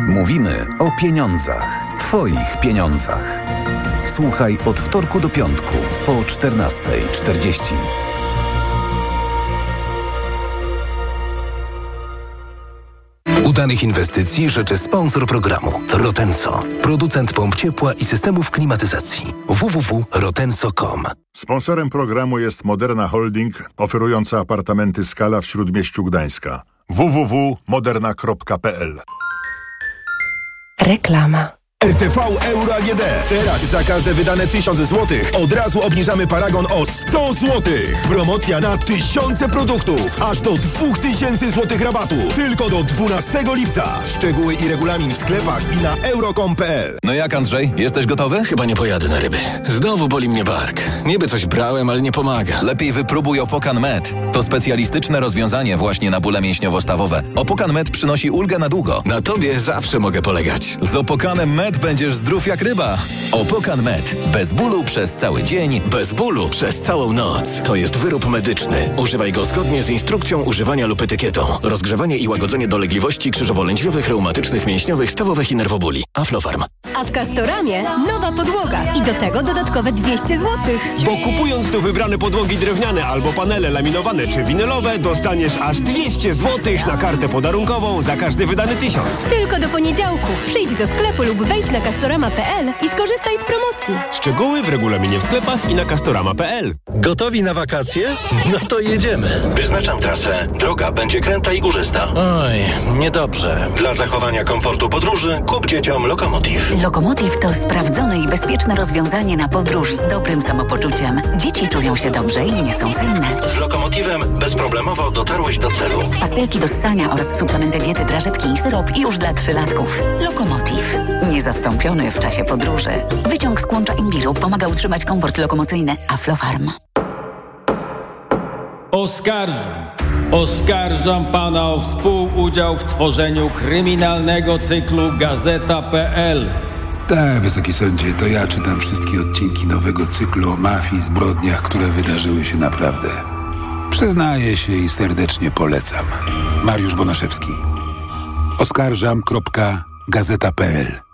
Mówimy o pieniądzach. Twoich pieniądzach. Słuchaj od wtorku do piątku po 14.40. Udanych inwestycji życzy sponsor programu Rotenso, producent pomp ciepła i systemów klimatyzacji www.rotenso.com. Sponsorem programu jest Moderna Holding, oferująca apartamenty Skala w Śródmieściu Gdańska www.moderna.pl Reklama. RTV Euro AGD. Teraz za każde wydane 1000 zł od razu obniżamy paragon o 100 zł. Promocja na tysiące produktów. Aż do 2000 zł rabatu. Tylko do 12 lipca. Szczegóły i regulamin w sklepach i na euro.com.pl. No jak Andrzej, jesteś gotowy? Chyba nie pojadę na ryby. Znowu boli mnie bark. Niby coś brałem, ale nie pomaga. Lepiej wypróbuj Opokan Med. To specjalistyczne rozwiązanie właśnie na bóle mięśniowo-stawowe. Opokan Med przynosi ulgę na długo. Na tobie zawsze mogę polegać. Z Opokanem Med będziesz zdrów jak ryba. Opokan Med. Bez bólu przez cały dzień. Bez bólu przez całą noc. To jest wyrób medyczny. Używaj go zgodnie z instrukcją używania lub etykietą. Rozgrzewanie i łagodzenie dolegliwości krzyżowo-lędźwiowych, reumatycznych, mięśniowych, stawowych i nerwobóli. Aflofarm. A w Castoramie nowa podłoga i do tego dodatkowe 200 zł. Bo kupując tu wybrane podłogi drewniane albo panele laminowane czy winylowe, dostaniesz aż 200 zł na kartę podarunkową za każdy wydany tysiąc. Tylko do poniedziałku. Przyjdź do sklepu lub wejdź na castorama.pl i skorzystaj z promocji. Szczegóły w regulaminie w sklepach i na castorama.pl. Gotowi na wakacje? No to jedziemy. Wyznaczam trasę. Droga będzie kręta i górzysta. Oj, niedobrze. Dla zachowania komfortu podróży kup dzieciom Lokomotiv. Lokomotiv to sprawdzone i bezpieczne rozwiązanie na podróż z dobrym samopoczuciem. Dzieci czują się dobrze i nie są senne. Z Lokomotivem bezproblemowo dotarłeś do celu. Pastelki do ssania oraz suplementy diety, drażetki i syrop już dla trzylatków. Lokomotiv. Niezastąpiony w czasie podróży. Wyciąg z kłącza imbiru pomaga utrzymać komfort lokomocyjny. Aflofarm. Oskarżam. Oskarżam pana o współudział w tworzeniu kryminalnego cyklu Gazeta.pl. Tak, wysoki sądzie, to ja czytam wszystkie odcinki nowego cyklu o mafii, zbrodniach, które wydarzyły się naprawdę. Przyznaję się i serdecznie polecam. Mariusz Bonaszewski. Oskarżam.gazeta.pl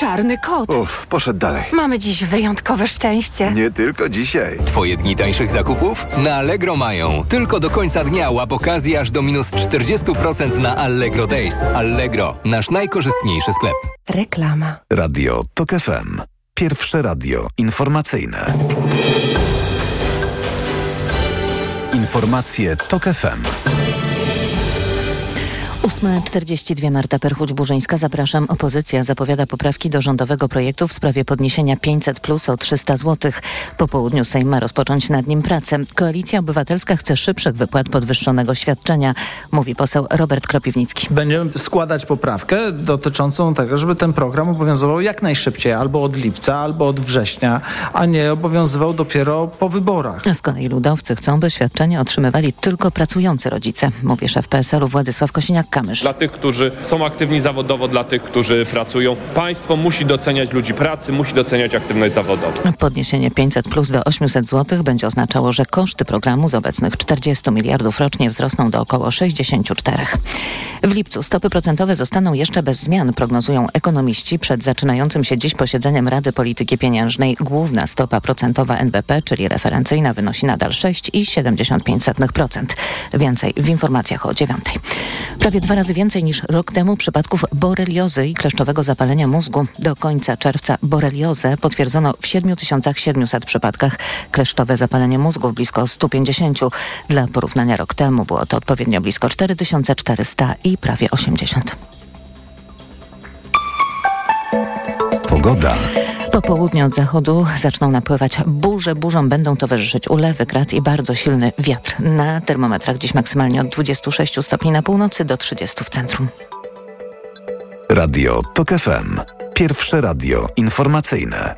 Czarny kot. Uff, poszedł dalej. Mamy dziś wyjątkowe szczęście. Nie tylko dzisiaj. Twoje dni tańszych zakupów? Na Allegro mają. Tylko do końca dnia łap okazji aż do minus 40% na Allegro Days. Allegro, nasz najkorzystniejszy sklep. Reklama. Radio TOK FM. Pierwsze radio informacyjne. Informacje TOK FM. 8.42 Marta Perchuć-Burzyńska. Zapraszam. Opozycja zapowiada poprawki do rządowego projektu w sprawie podniesienia 500 plus o 300 zł. Po południu Sejm ma rozpocząć nad nim pracę. Koalicja Obywatelska chce szybszych wypłat podwyższonego świadczenia, mówi poseł Robert Kropiwnicki. Będziemy składać poprawkę dotyczącą tego, żeby ten program obowiązywał jak najszybciej, albo od lipca, albo od września, a nie obowiązywał dopiero po wyborach. Z kolei ludowcy chcą, by świadczenie otrzymywali tylko pracujący rodzice, mówi szef PSL-u Władysław Kosiniak. Kamysz. Dla tych, którzy są aktywni zawodowo, dla tych, którzy pracują. Państwo musi doceniać ludzi pracy, musi doceniać aktywność zawodową. Podniesienie 500 plus do 800 zł będzie oznaczało, że koszty programu z obecnych 40 miliardów rocznie wzrosną do około 64. W lipcu stopy procentowe zostaną jeszcze bez zmian, prognozują ekonomiści przed zaczynającym się dziś posiedzeniem Rady Polityki Pieniężnej. Główna stopa procentowa NBP, czyli referencyjna, wynosi nadal 6,75%. Więcej w informacjach o dziewiątej. Prawie dwa razy więcej niż rok temu przypadków boreliozy i kleszczowego zapalenia mózgu. Do końca czerwca boreliozę potwierdzono w 7700 przypadkach, kleszczowe zapalenie mózgu w blisko 150. Dla porównania rok temu było to odpowiednio blisko 4400 i prawie 80. Pogoda. Po południu od zachodu zaczną napływać burze. Burzom będą towarzyszyć ulewy, grad i bardzo silny wiatr. Na termometrach dziś maksymalnie od 26 stopni na północy do 30 w centrum. Radio TOK FM. Pierwsze radio informacyjne.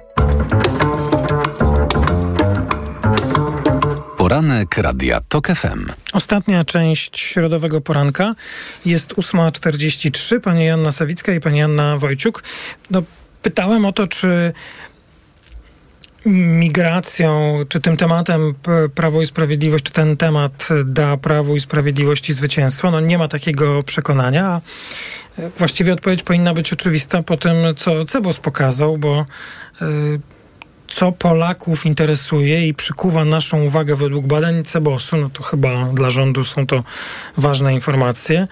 Poranek Radia TOK FM. Ostatnia część środowego poranka jest 8.43. Pani Janna Sawicka i pani Janna Wojciuk. No, pytałem o to, czy migracją, czy tym tematem Prawo i Sprawiedliwość, czy ten temat da Prawu i Sprawiedliwości zwycięstwo. No nie ma takiego przekonania. Właściwie odpowiedź powinna być oczywista po tym, co Cebos pokazał, bo y, co Polaków interesuje i przykuwa naszą uwagę według badań Cebosu, no to chyba dla rządu są to ważne informacje,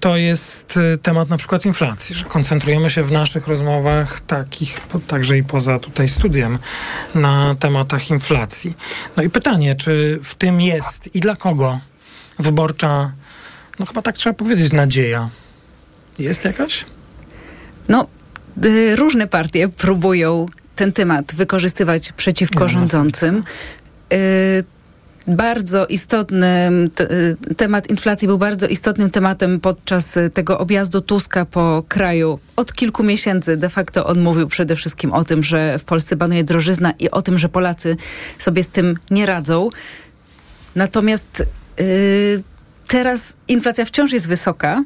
to jest y, temat na przykład inflacji, że koncentrujemy się w naszych rozmowach takich, także i poza tutaj studiem, na tematach inflacji. No i pytanie, czy w tym jest i dla kogo wyborcza, no chyba tak trzeba powiedzieć, nadzieja? Jest jakaś? No, y, różne partie próbują ten temat wykorzystywać przeciwko rządzącym. Y, bardzo istotny y, temat inflacji był bardzo istotnym tematem podczas tego objazdu Tuska po kraju. Od kilku miesięcy de facto on mówił przede wszystkim o tym, że w Polsce panuje drożyzna i o tym, że Polacy sobie z tym nie radzą. Natomiast yy, teraz inflacja wciąż jest wysoka,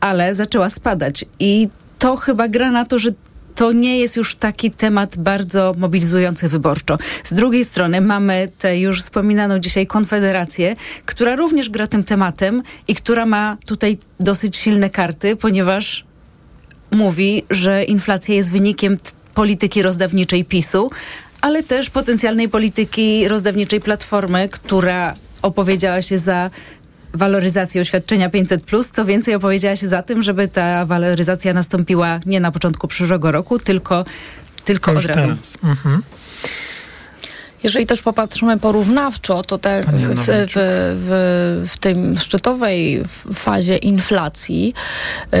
ale zaczęła spadać i to chyba gra na to, że to nie jest już taki temat bardzo mobilizujący wyborczo. Z drugiej strony mamy tę już wspominaną dzisiaj Konfederację, która również gra tym tematem i która ma tutaj dosyć silne karty, ponieważ mówi, że inflacja jest wynikiem polityki rozdawniczej PiSu, ale też potencjalnej polityki rozdawniczej Platformy, która opowiedziała się za waloryzację oświadczenia 500, co więcej, opowiedziała się za tym, żeby ta waloryzacja nastąpiła nie na początku przyszłego roku, tylko, tylko od razu. Mhm. Jeżeli też popatrzymy porównawczo, to te w, w, w, w tej szczytowej fazie inflacji yy,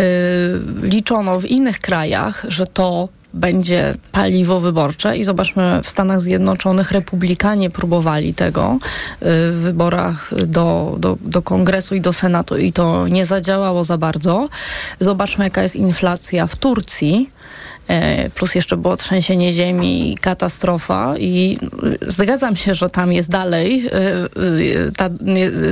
liczono w innych krajach, że to będzie paliwo wyborcze i zobaczmy, w Stanach Zjednoczonych republikanie próbowali tego y, w wyborach do, do, do Kongresu i do Senatu i to nie zadziałało za bardzo. Zobaczmy, jaka jest inflacja w Turcji plus jeszcze było trzęsienie ziemi, katastrofa. I zgadzam się, że tam jest dalej, e, e, ta,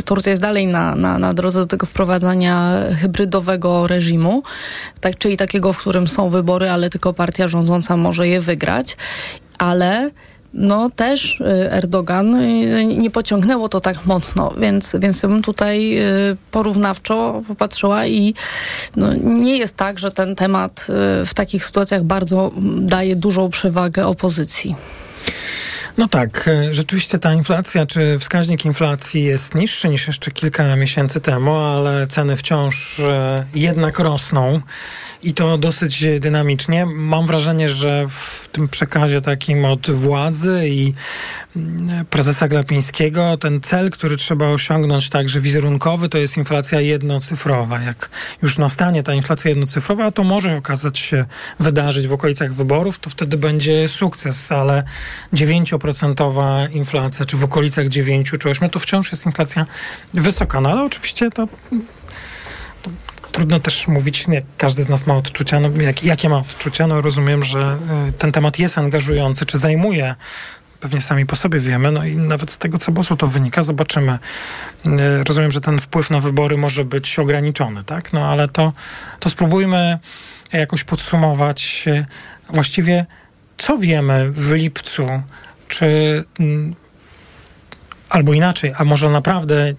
Turcja jest dalej na, na, na drodze do tego wprowadzania hybrydowego reżimu, tak, czyli takiego, w którym są wybory, ale tylko partia rządząca może je wygrać, ale no też y, Erdogan y, nie pociągnęło to tak mocno, więc, więc bym tutaj y, porównawczo popatrzyła i no, nie jest tak, że ten temat w takich sytuacjach bardzo daje dużą przewagę opozycji. No tak, rzeczywiście ta inflacja, czy wskaźnik inflacji jest niższy niż jeszcze kilka miesięcy temu, ale ceny wciąż jednak rosną i to dosyć dynamicznie. Mam wrażenie, że w tym przekazie takim od władzy i mm, prezesa Glapińskiego ten cel, który trzeba osiągnąć także wizerunkowy, to jest inflacja jednocyfrowa. Jak już nastanie ta inflacja jednocyfrowa, to może okazać się wydarzyć w okolicach wyborów, to wtedy będzie sukces, ale 9% inflacja, czy w okolicach 9 czy 8, to wciąż jest inflacja wysoka. No ale oczywiście to trudno też mówić, jak każdy z nas ma odczucia, no, jak, jakie ma odczucia, no rozumiem, że y, ten temat jest angażujący, czy zajmuje pewnie sami po sobie wiemy, no i nawet z tego co bosu to wynika, zobaczymy. Y, rozumiem, że ten wpływ na wybory może być ograniczony, tak? No ale to, to spróbujmy jakoś podsumować y, właściwie, co wiemy w lipcu, czy mm, albo inaczej, a może naprawdę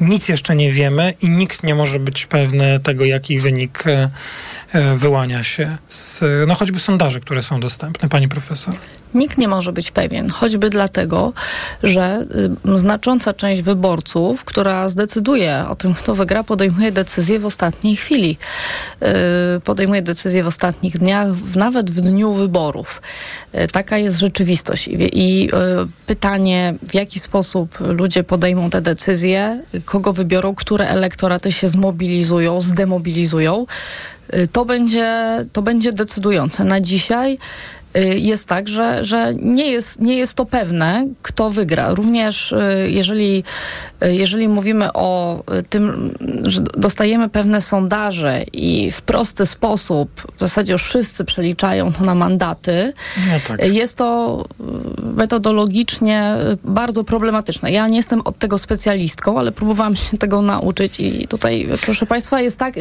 nic jeszcze nie wiemy i nikt nie może być pewny tego, jaki wynik e, e, wyłania się z no choćby sondaży, które są dostępne, pani profesor. Nikt nie może być pewien, choćby dlatego, że y, znacząca część wyborców, która zdecyduje o tym, kto wygra, podejmuje decyzję w ostatniej chwili. Y, podejmuje decyzję w ostatnich dniach, nawet w dniu wyborów. Y, taka jest rzeczywistość. I, pytanie, w jaki sposób ludzie podejmą te decyzje, kogo wybiorą, które elektoraty się zmobilizują, zdemobilizują, to będzie, to będzie decydujące. Na dzisiaj jest tak, że, że nie, jest, nie jest to pewne, kto wygra. Również y, jeżeli, y, jeżeli mówimy o tym, że dostajemy pewne sondaże i w prosty sposób, w zasadzie już wszyscy przeliczają to na mandaty, no tak. jest to metodologicznie bardzo problematyczne. Ja nie jestem od tego specjalistką, ale próbowałam się tego nauczyć i tutaj, proszę Państwa, jest tak,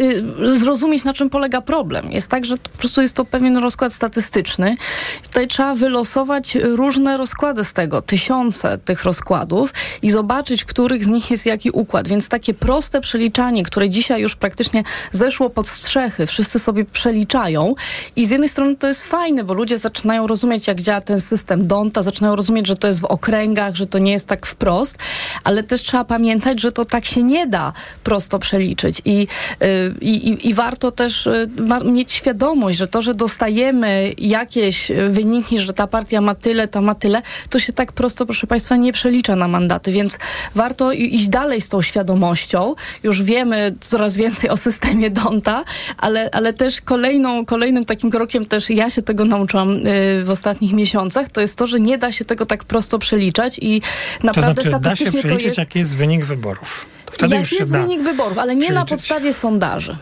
zrozumieć na czym polega problem. Jest tak, że po prostu jest to pewien rozkład statystyczny Tutaj trzeba wylosować różne rozkłady z tego, tysiące tych rozkładów i zobaczyć, których z nich jest jaki układ. Więc takie proste przeliczanie, które dzisiaj już praktycznie zeszło pod strzechy, wszyscy sobie przeliczają i z jednej strony to jest fajne, bo ludzie zaczynają rozumieć, jak działa ten system Donta, zaczynają rozumieć, że to jest w okręgach, że to nie jest tak wprost, ale też trzeba pamiętać, że to tak się nie da prosto przeliczyć i, y, i, i warto też y, mieć świadomość, że to, że dostajemy jakieś wyniki, że ta partia ma tyle, ta ma tyle, to się tak prosto, proszę Państwa, nie przelicza na mandaty, więc warto iść dalej z tą świadomością. Już wiemy coraz więcej o systemie Donta, ale, ale też kolejną, kolejnym takim krokiem też ja się tego nauczyłam y, w ostatnich miesiącach, to jest to, że nie da się tego tak prosto przeliczać i naprawdę to znaczy, statystycznie da się przeliczyć, jest... jaki jest wynik wyborów. Wtedy jak jest wynik wyborów, ale nie na podstawie sondaży.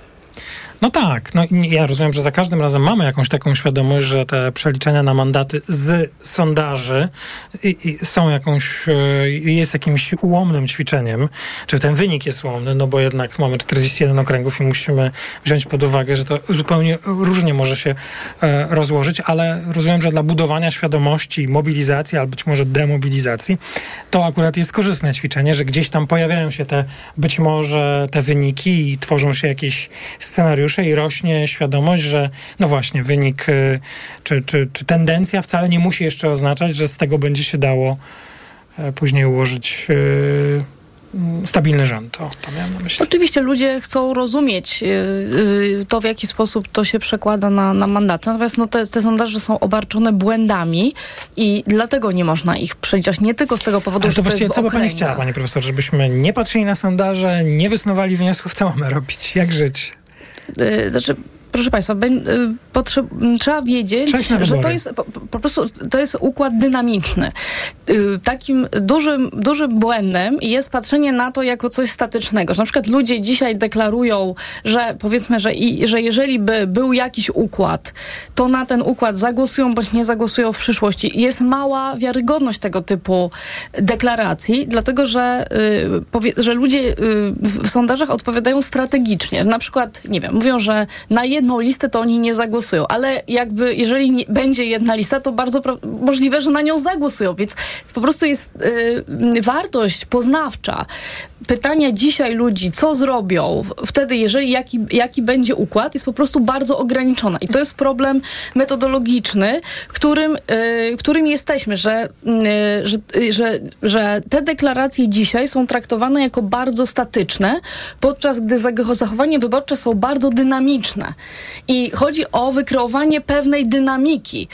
No tak, no ja rozumiem, że za każdym razem mamy jakąś taką świadomość, że te przeliczenia na mandaty z sondaży i, i są jakąś, e, jest jakimś ułomnym ćwiczeniem, czy ten wynik jest ułomny, no bo jednak mamy 41 okręgów i musimy wziąć pod uwagę, że to zupełnie różnie może się e, rozłożyć, ale rozumiem, że dla budowania świadomości, mobilizacji, albo być może demobilizacji, to akurat jest korzystne ćwiczenie, że gdzieś tam pojawiają się te, być może te wyniki i tworzą się jakieś scenariusze, i rośnie świadomość, że no właśnie wynik y, czy, czy, czy tendencja wcale nie musi jeszcze oznaczać, że z tego będzie się dało e, później ułożyć y, stabilny rząd. To, to miałem na myśli. Oczywiście ludzie chcą rozumieć y, to, w jaki sposób to się przekłada na, na mandaty. Natomiast no, te, te sondaże są obarczone błędami i dlatego nie można ich przeliczać. Nie tylko z tego powodu, Ale że to właściwie jest co by pani chciała, panie profesor, żebyśmy nie patrzyli na sondaże, nie wysnuwali wniosków, co mamy robić? Jak żyć? Y, znaczy, proszę Państwa, y, trzeba wiedzieć, że to jest po, po, prostu to jest układ dynamiczny. Y, takim dużym, dużym błędem jest patrzenie na to jako coś statycznego. Że na przykład ludzie dzisiaj deklarują, że powiedzmy, że, i, że jeżeli by był jakiś układ, to na ten układ zagłosują bądź nie zagłosują w przyszłości. Jest mała wiarygodność tego typu deklaracji, dlatego że, y, że ludzie w sondażach odpowiadają strategicznie. Na przykład, nie wiem, mówią, że na jednym jedną listę, to oni nie zagłosują. Ale jakby, jeżeli nie, będzie jedna lista, to bardzo możliwe, że na nią zagłosują. Więc po prostu jest y, wartość poznawcza pytania dzisiaj ludzi, co zrobią wtedy, jeżeli jaki, jaki będzie układ, jest po prostu bardzo ograniczona. I to jest problem metodologiczny, którym, y, którym jesteśmy, że, y, że, y, że, że te deklaracje dzisiaj są traktowane jako bardzo statyczne, podczas gdy zachowania wyborcze są bardzo dynamiczne. I chodzi o wykreowanie pewnej dynamiki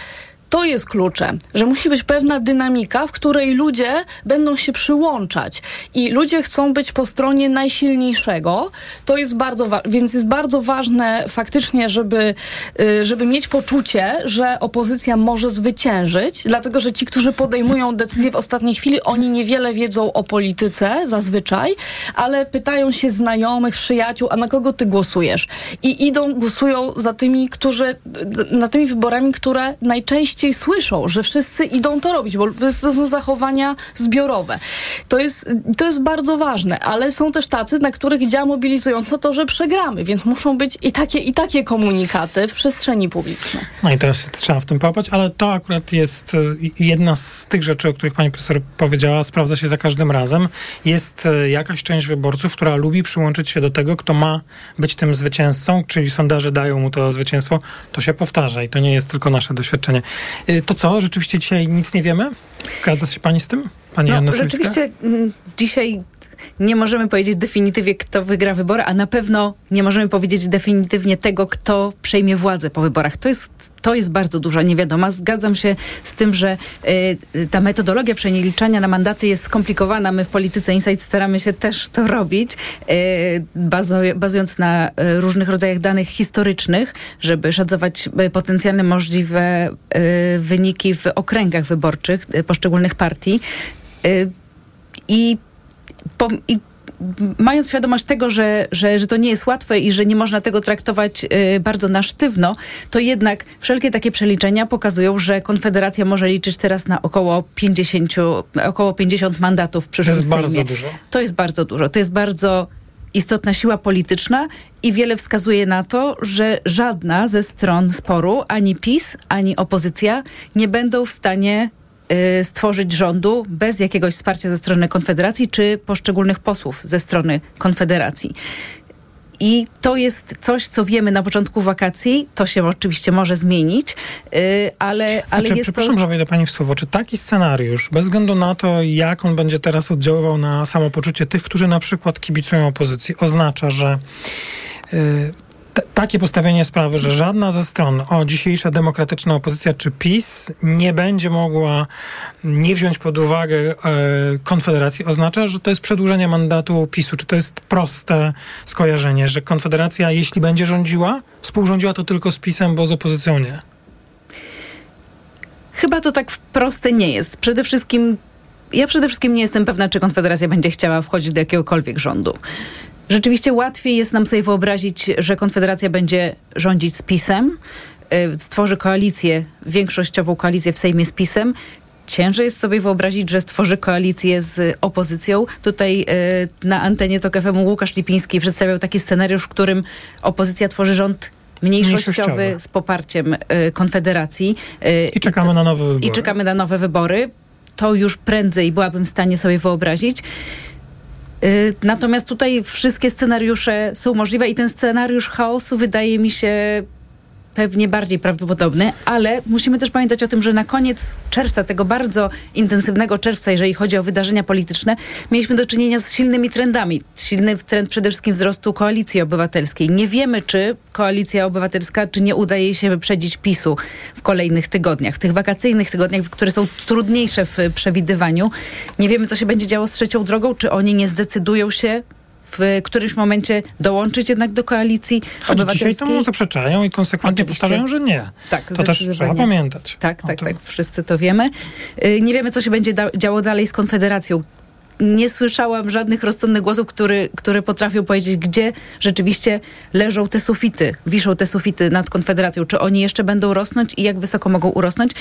to jest kluczem, że musi być pewna dynamika, w której ludzie będą się przyłączać i ludzie chcą być po stronie najsilniejszego. To jest bardzo więc jest bardzo ważne faktycznie, żeby, y, żeby mieć poczucie, że opozycja może zwyciężyć, dlatego że ci, którzy podejmują decyzje w ostatniej chwili, oni niewiele wiedzą o polityce zazwyczaj, ale pytają się znajomych, przyjaciół, a na kogo ty głosujesz? I idą, głosują za tymi, którzy, na tymi wyborami, które najczęściej słyszą, że wszyscy idą to robić, bo to są zachowania zbiorowe. To jest, to jest bardzo ważne, ale są też tacy, na których działa mobilizująco to, że przegramy, więc muszą być i takie, i takie komunikaty w przestrzeni publicznej. No i teraz trzeba w tym połapać, ale to akurat jest y, jedna z tych rzeczy, o których pani profesor powiedziała, sprawdza się za każdym razem. Jest y, jakaś część wyborców, która lubi przyłączyć się do tego, kto ma być tym zwycięzcą, czyli sondaże dają mu to zwycięstwo. To się powtarza i to nie jest tylko nasze doświadczenie. Y, to co, rzeczywiście dzisiaj nic nie wiemy? Zgadza się pani z tym? Pani no, Rzeczywiście mm, dzisiaj nie możemy powiedzieć definitywnie, kto wygra wybory, a na pewno nie możemy powiedzieć definitywnie tego, kto przejmie władzę po wyborach. To jest, to jest bardzo duża niewiadoma. Zgadzam się z tym, że y, ta metodologia przeliczania na mandaty jest skomplikowana. My w Polityce Insight staramy się też to robić, y, bazując na y, różnych rodzajach danych historycznych, żeby szacować y, potencjalne możliwe y, wyniki w okręgach wyborczych y, poszczególnych partii. I i mając świadomość tego, że, że, że to nie jest łatwe i że nie można tego traktować y, bardzo na sztywno, to jednak wszelkie takie przeliczenia pokazują, że Konfederacja może liczyć teraz na około 50, około 50 mandatów w przyszłym To jest bardzo dużo. To jest bardzo dużo. To jest bardzo istotna siła polityczna i wiele wskazuje na to, że żadna ze stron sporu, ani PiS, ani opozycja nie będą w stanie stworzyć rządu bez jakiegoś wsparcia ze strony Konfederacji czy poszczególnych posłów ze strony Konfederacji. I to jest coś, co wiemy na początku wakacji. To się oczywiście może zmienić, yy, ale, ale znaczy, jest przepraszam, to... że wejdę pani w słowo. Czy taki scenariusz, bez względu na to, jak on będzie teraz oddziaływał na samopoczucie tych, którzy na przykład kibicują opozycji, oznacza, że yy, takie postawienie sprawy, że żadna ze stron, o dzisiejsza demokratyczna opozycja czy PiS, nie będzie mogła nie wziąć pod uwagę e, Konfederacji, oznacza, że to jest przedłużenie mandatu PiSu. Czy to jest proste skojarzenie, że Konfederacja, jeśli będzie rządziła, współrządziła to tylko z PiSem, bo z opozycją nie? Chyba to tak proste nie jest. Przede wszystkim ja przede wszystkim nie jestem pewna, czy Konfederacja będzie chciała wchodzić do jakiegokolwiek rządu. Rzeczywiście łatwiej jest nam sobie wyobrazić, że Konfederacja będzie rządzić z PiSem, y, stworzy koalicję, większościową koalicję w Sejmie z PiSem. Ciężej jest sobie wyobrazić, że stworzy koalicję z opozycją. Tutaj y, na antenie TOK FM Łukasz Lipiński przedstawiał taki scenariusz, w którym opozycja tworzy rząd mniejszościowy z poparciem y, Konfederacji. I czekamy I to, na nowe wybory. I czekamy na nowe wybory. To już prędzej byłabym w stanie sobie wyobrazić. Y, natomiast tutaj wszystkie scenariusze są możliwe i ten scenariusz chaosu wydaje mi się pewnie bardziej prawdopodobny, ale musimy też pamiętać o tym, że na koniec czerwca, tego bardzo intensywnego czerwca, jeżeli chodzi o wydarzenia polityczne, mieliśmy do czynienia z silnymi trendami. Silny trend przede wszystkim wzrostu koalicji obywatelskiej. Nie wiemy, czy koalicja obywatelska, czy nie udaje jej się wyprzedzić PiSu w kolejnych tygodniach, tych wakacyjnych tygodniach, które są trudniejsze w przewidywaniu. Nie wiemy, co się będzie działo z trzecią drogą, czy oni nie zdecydują się w którymś momencie dołączyć jednak do koalicji Choć obywatelskiej. dzisiaj temu zaprzeczają i konsekwentnie Oczywiście. że nie. Tak, to też trzeba pamiętać. Tak, tak, tak. Wszyscy to wiemy. Y, nie wiemy, co się będzie działo dalej z Konfederacją nie słyszałam żadnych rozsądnych głosów, który, które potrafią powiedzieć, gdzie rzeczywiście leżą te sufity, wiszą te sufity nad Konfederacją. Czy oni jeszcze będą rosnąć i jak wysoko mogą urosnąć.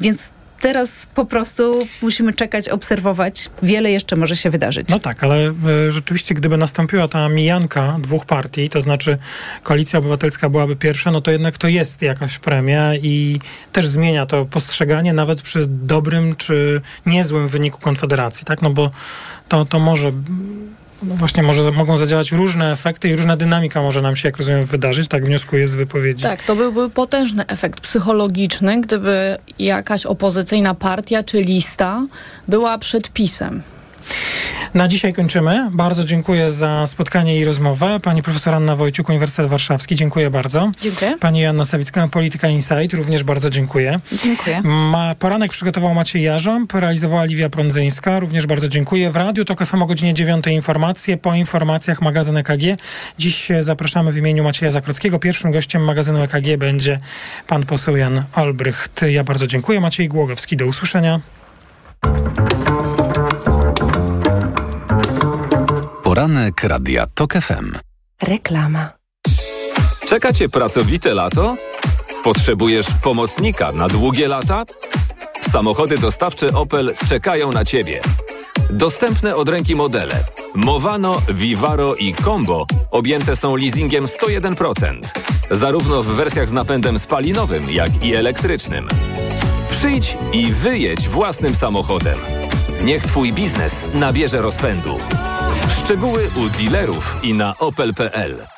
Więc teraz po prostu musimy czekać, obserwować. Wiele jeszcze może się wydarzyć. No tak, ale e, rzeczywiście, gdyby nastąpiła ta mijanka dwóch partii, to znaczy Koalicja Obywatelska byłaby pierwsza, no to jednak to jest jakaś premia i też zmienia to postrzeganie nawet przy dobrym czy niezłym wyniku Konfederacji, tak? No bo to, to może no właśnie może mogą zadziałać różne efekty i różna dynamika może nam się, jak rozumiem, wydarzyć. Tak wnioskuję z wypowiedzi. Tak, to byłby potężny efekt psychologiczny, gdyby jakaś opozycyjna partia czy lista była przed PiSem. Na dzisiaj kończymy. Bardzo dziękuję za spotkanie i rozmowę. Pani profesor Anna Wojciuk, Uniwersytet Warszawski, dziękuję bardzo. Dziękuję. Pani Joanna Sawicka, Polityka Insight, również bardzo dziękuję. Dziękuję. Ma, poranek przygotował Maciej Jarząb, realizowała Liwia Prądzyńska, również bardzo dziękuję. W radiu to FM o godzinie 9 informacje, po informacjach magazyn EKG. Dziś zapraszamy w imieniu Macieja Zakrockiego. Pierwszym gościem magazynu EKG będzie pan poseł Jan Olbrycht. Ja bardzo dziękuję. Maciej Głogowski, do usłyszenia. Poranek Radia TOK FM. Reklama. Czekacie pracowite lato? Potrzebujesz pomocnika na długie lata? Samochody dostawcze Opel czekają na Ciebie. Dostępne od ręki modele Movano, Vivaro i Combo objęte są leasingiem 101%, zarówno w wersjach z napędem spalinowym, jak i elektrycznym. Przyjdź i wyjedź własnym samochodem. Niech Twój biznes nabierze rozpędu. Szczegóły u dealerów i na opel.pl.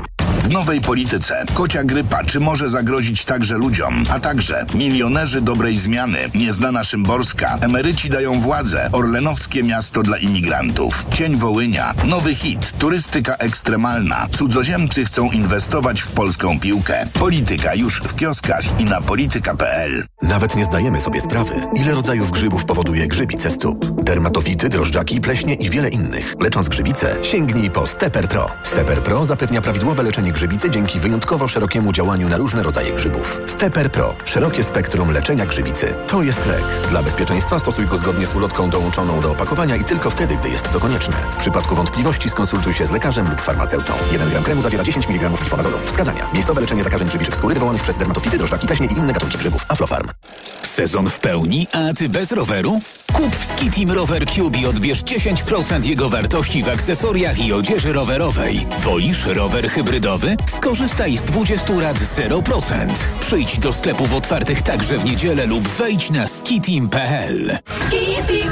W nowej polityce kocia grypa czy może zagrozić także ludziom, a także milionerzy dobrej zmiany, nieznana Szymborska, emeryci dają władzę, orlenowskie miasto dla imigrantów, cień Wołynia, nowy hit, turystyka ekstremalna, cudzoziemcy chcą inwestować w polską piłkę. Polityka już w kioskach i na polityka.pl. Nawet nie zdajemy sobie sprawy, ile rodzajów grzybów powoduje grzybice stóp. Dermatofity, drożdżaki, pleśnie i wiele innych. Lecząc grzybice, sięgnij po Steper Pro. Steper Pro zapewnia prawidłowe leczenie grzybicy dzięki wyjątkowo szerokiemu działaniu na różne rodzaje grzybów. Steper Pro. Szerokie spektrum leczenia grzybicy. To jest lek. Dla bezpieczeństwa stosuj go zgodnie z ulotką dołączoną do opakowania i tylko wtedy, gdy jest to konieczne. W przypadku wątpliwości skonsultuj się z lekarzem lub farmaceutą. 1 gram kremu zawiera 10 mg glifonazolu. Wskazania. Miejscowe leczenie zakażeń grzybiczek skóry wywołanych przez dermatofity, drożdżaki, pleśnie i inne gatunki grzybów. Aflofarm. Sezon w pełni, a ty bez roweru? Kup w Skitim Rower Cube i odbierz 10% jego wartości w akcesoriach i odzieży rowerowej. Wolisz rower hybrydowy? Skorzystaj z 20 lat 0%. Przyjdź do sklepów otwartych także w niedzielę lub wejdź na skitim.pl. Skitim!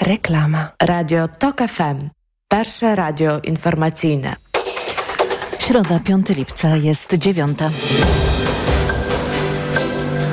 Reklama. Radio TOK FM. Pierwsze radio informacyjne. Środa, 5 lipca jest dziewiąta.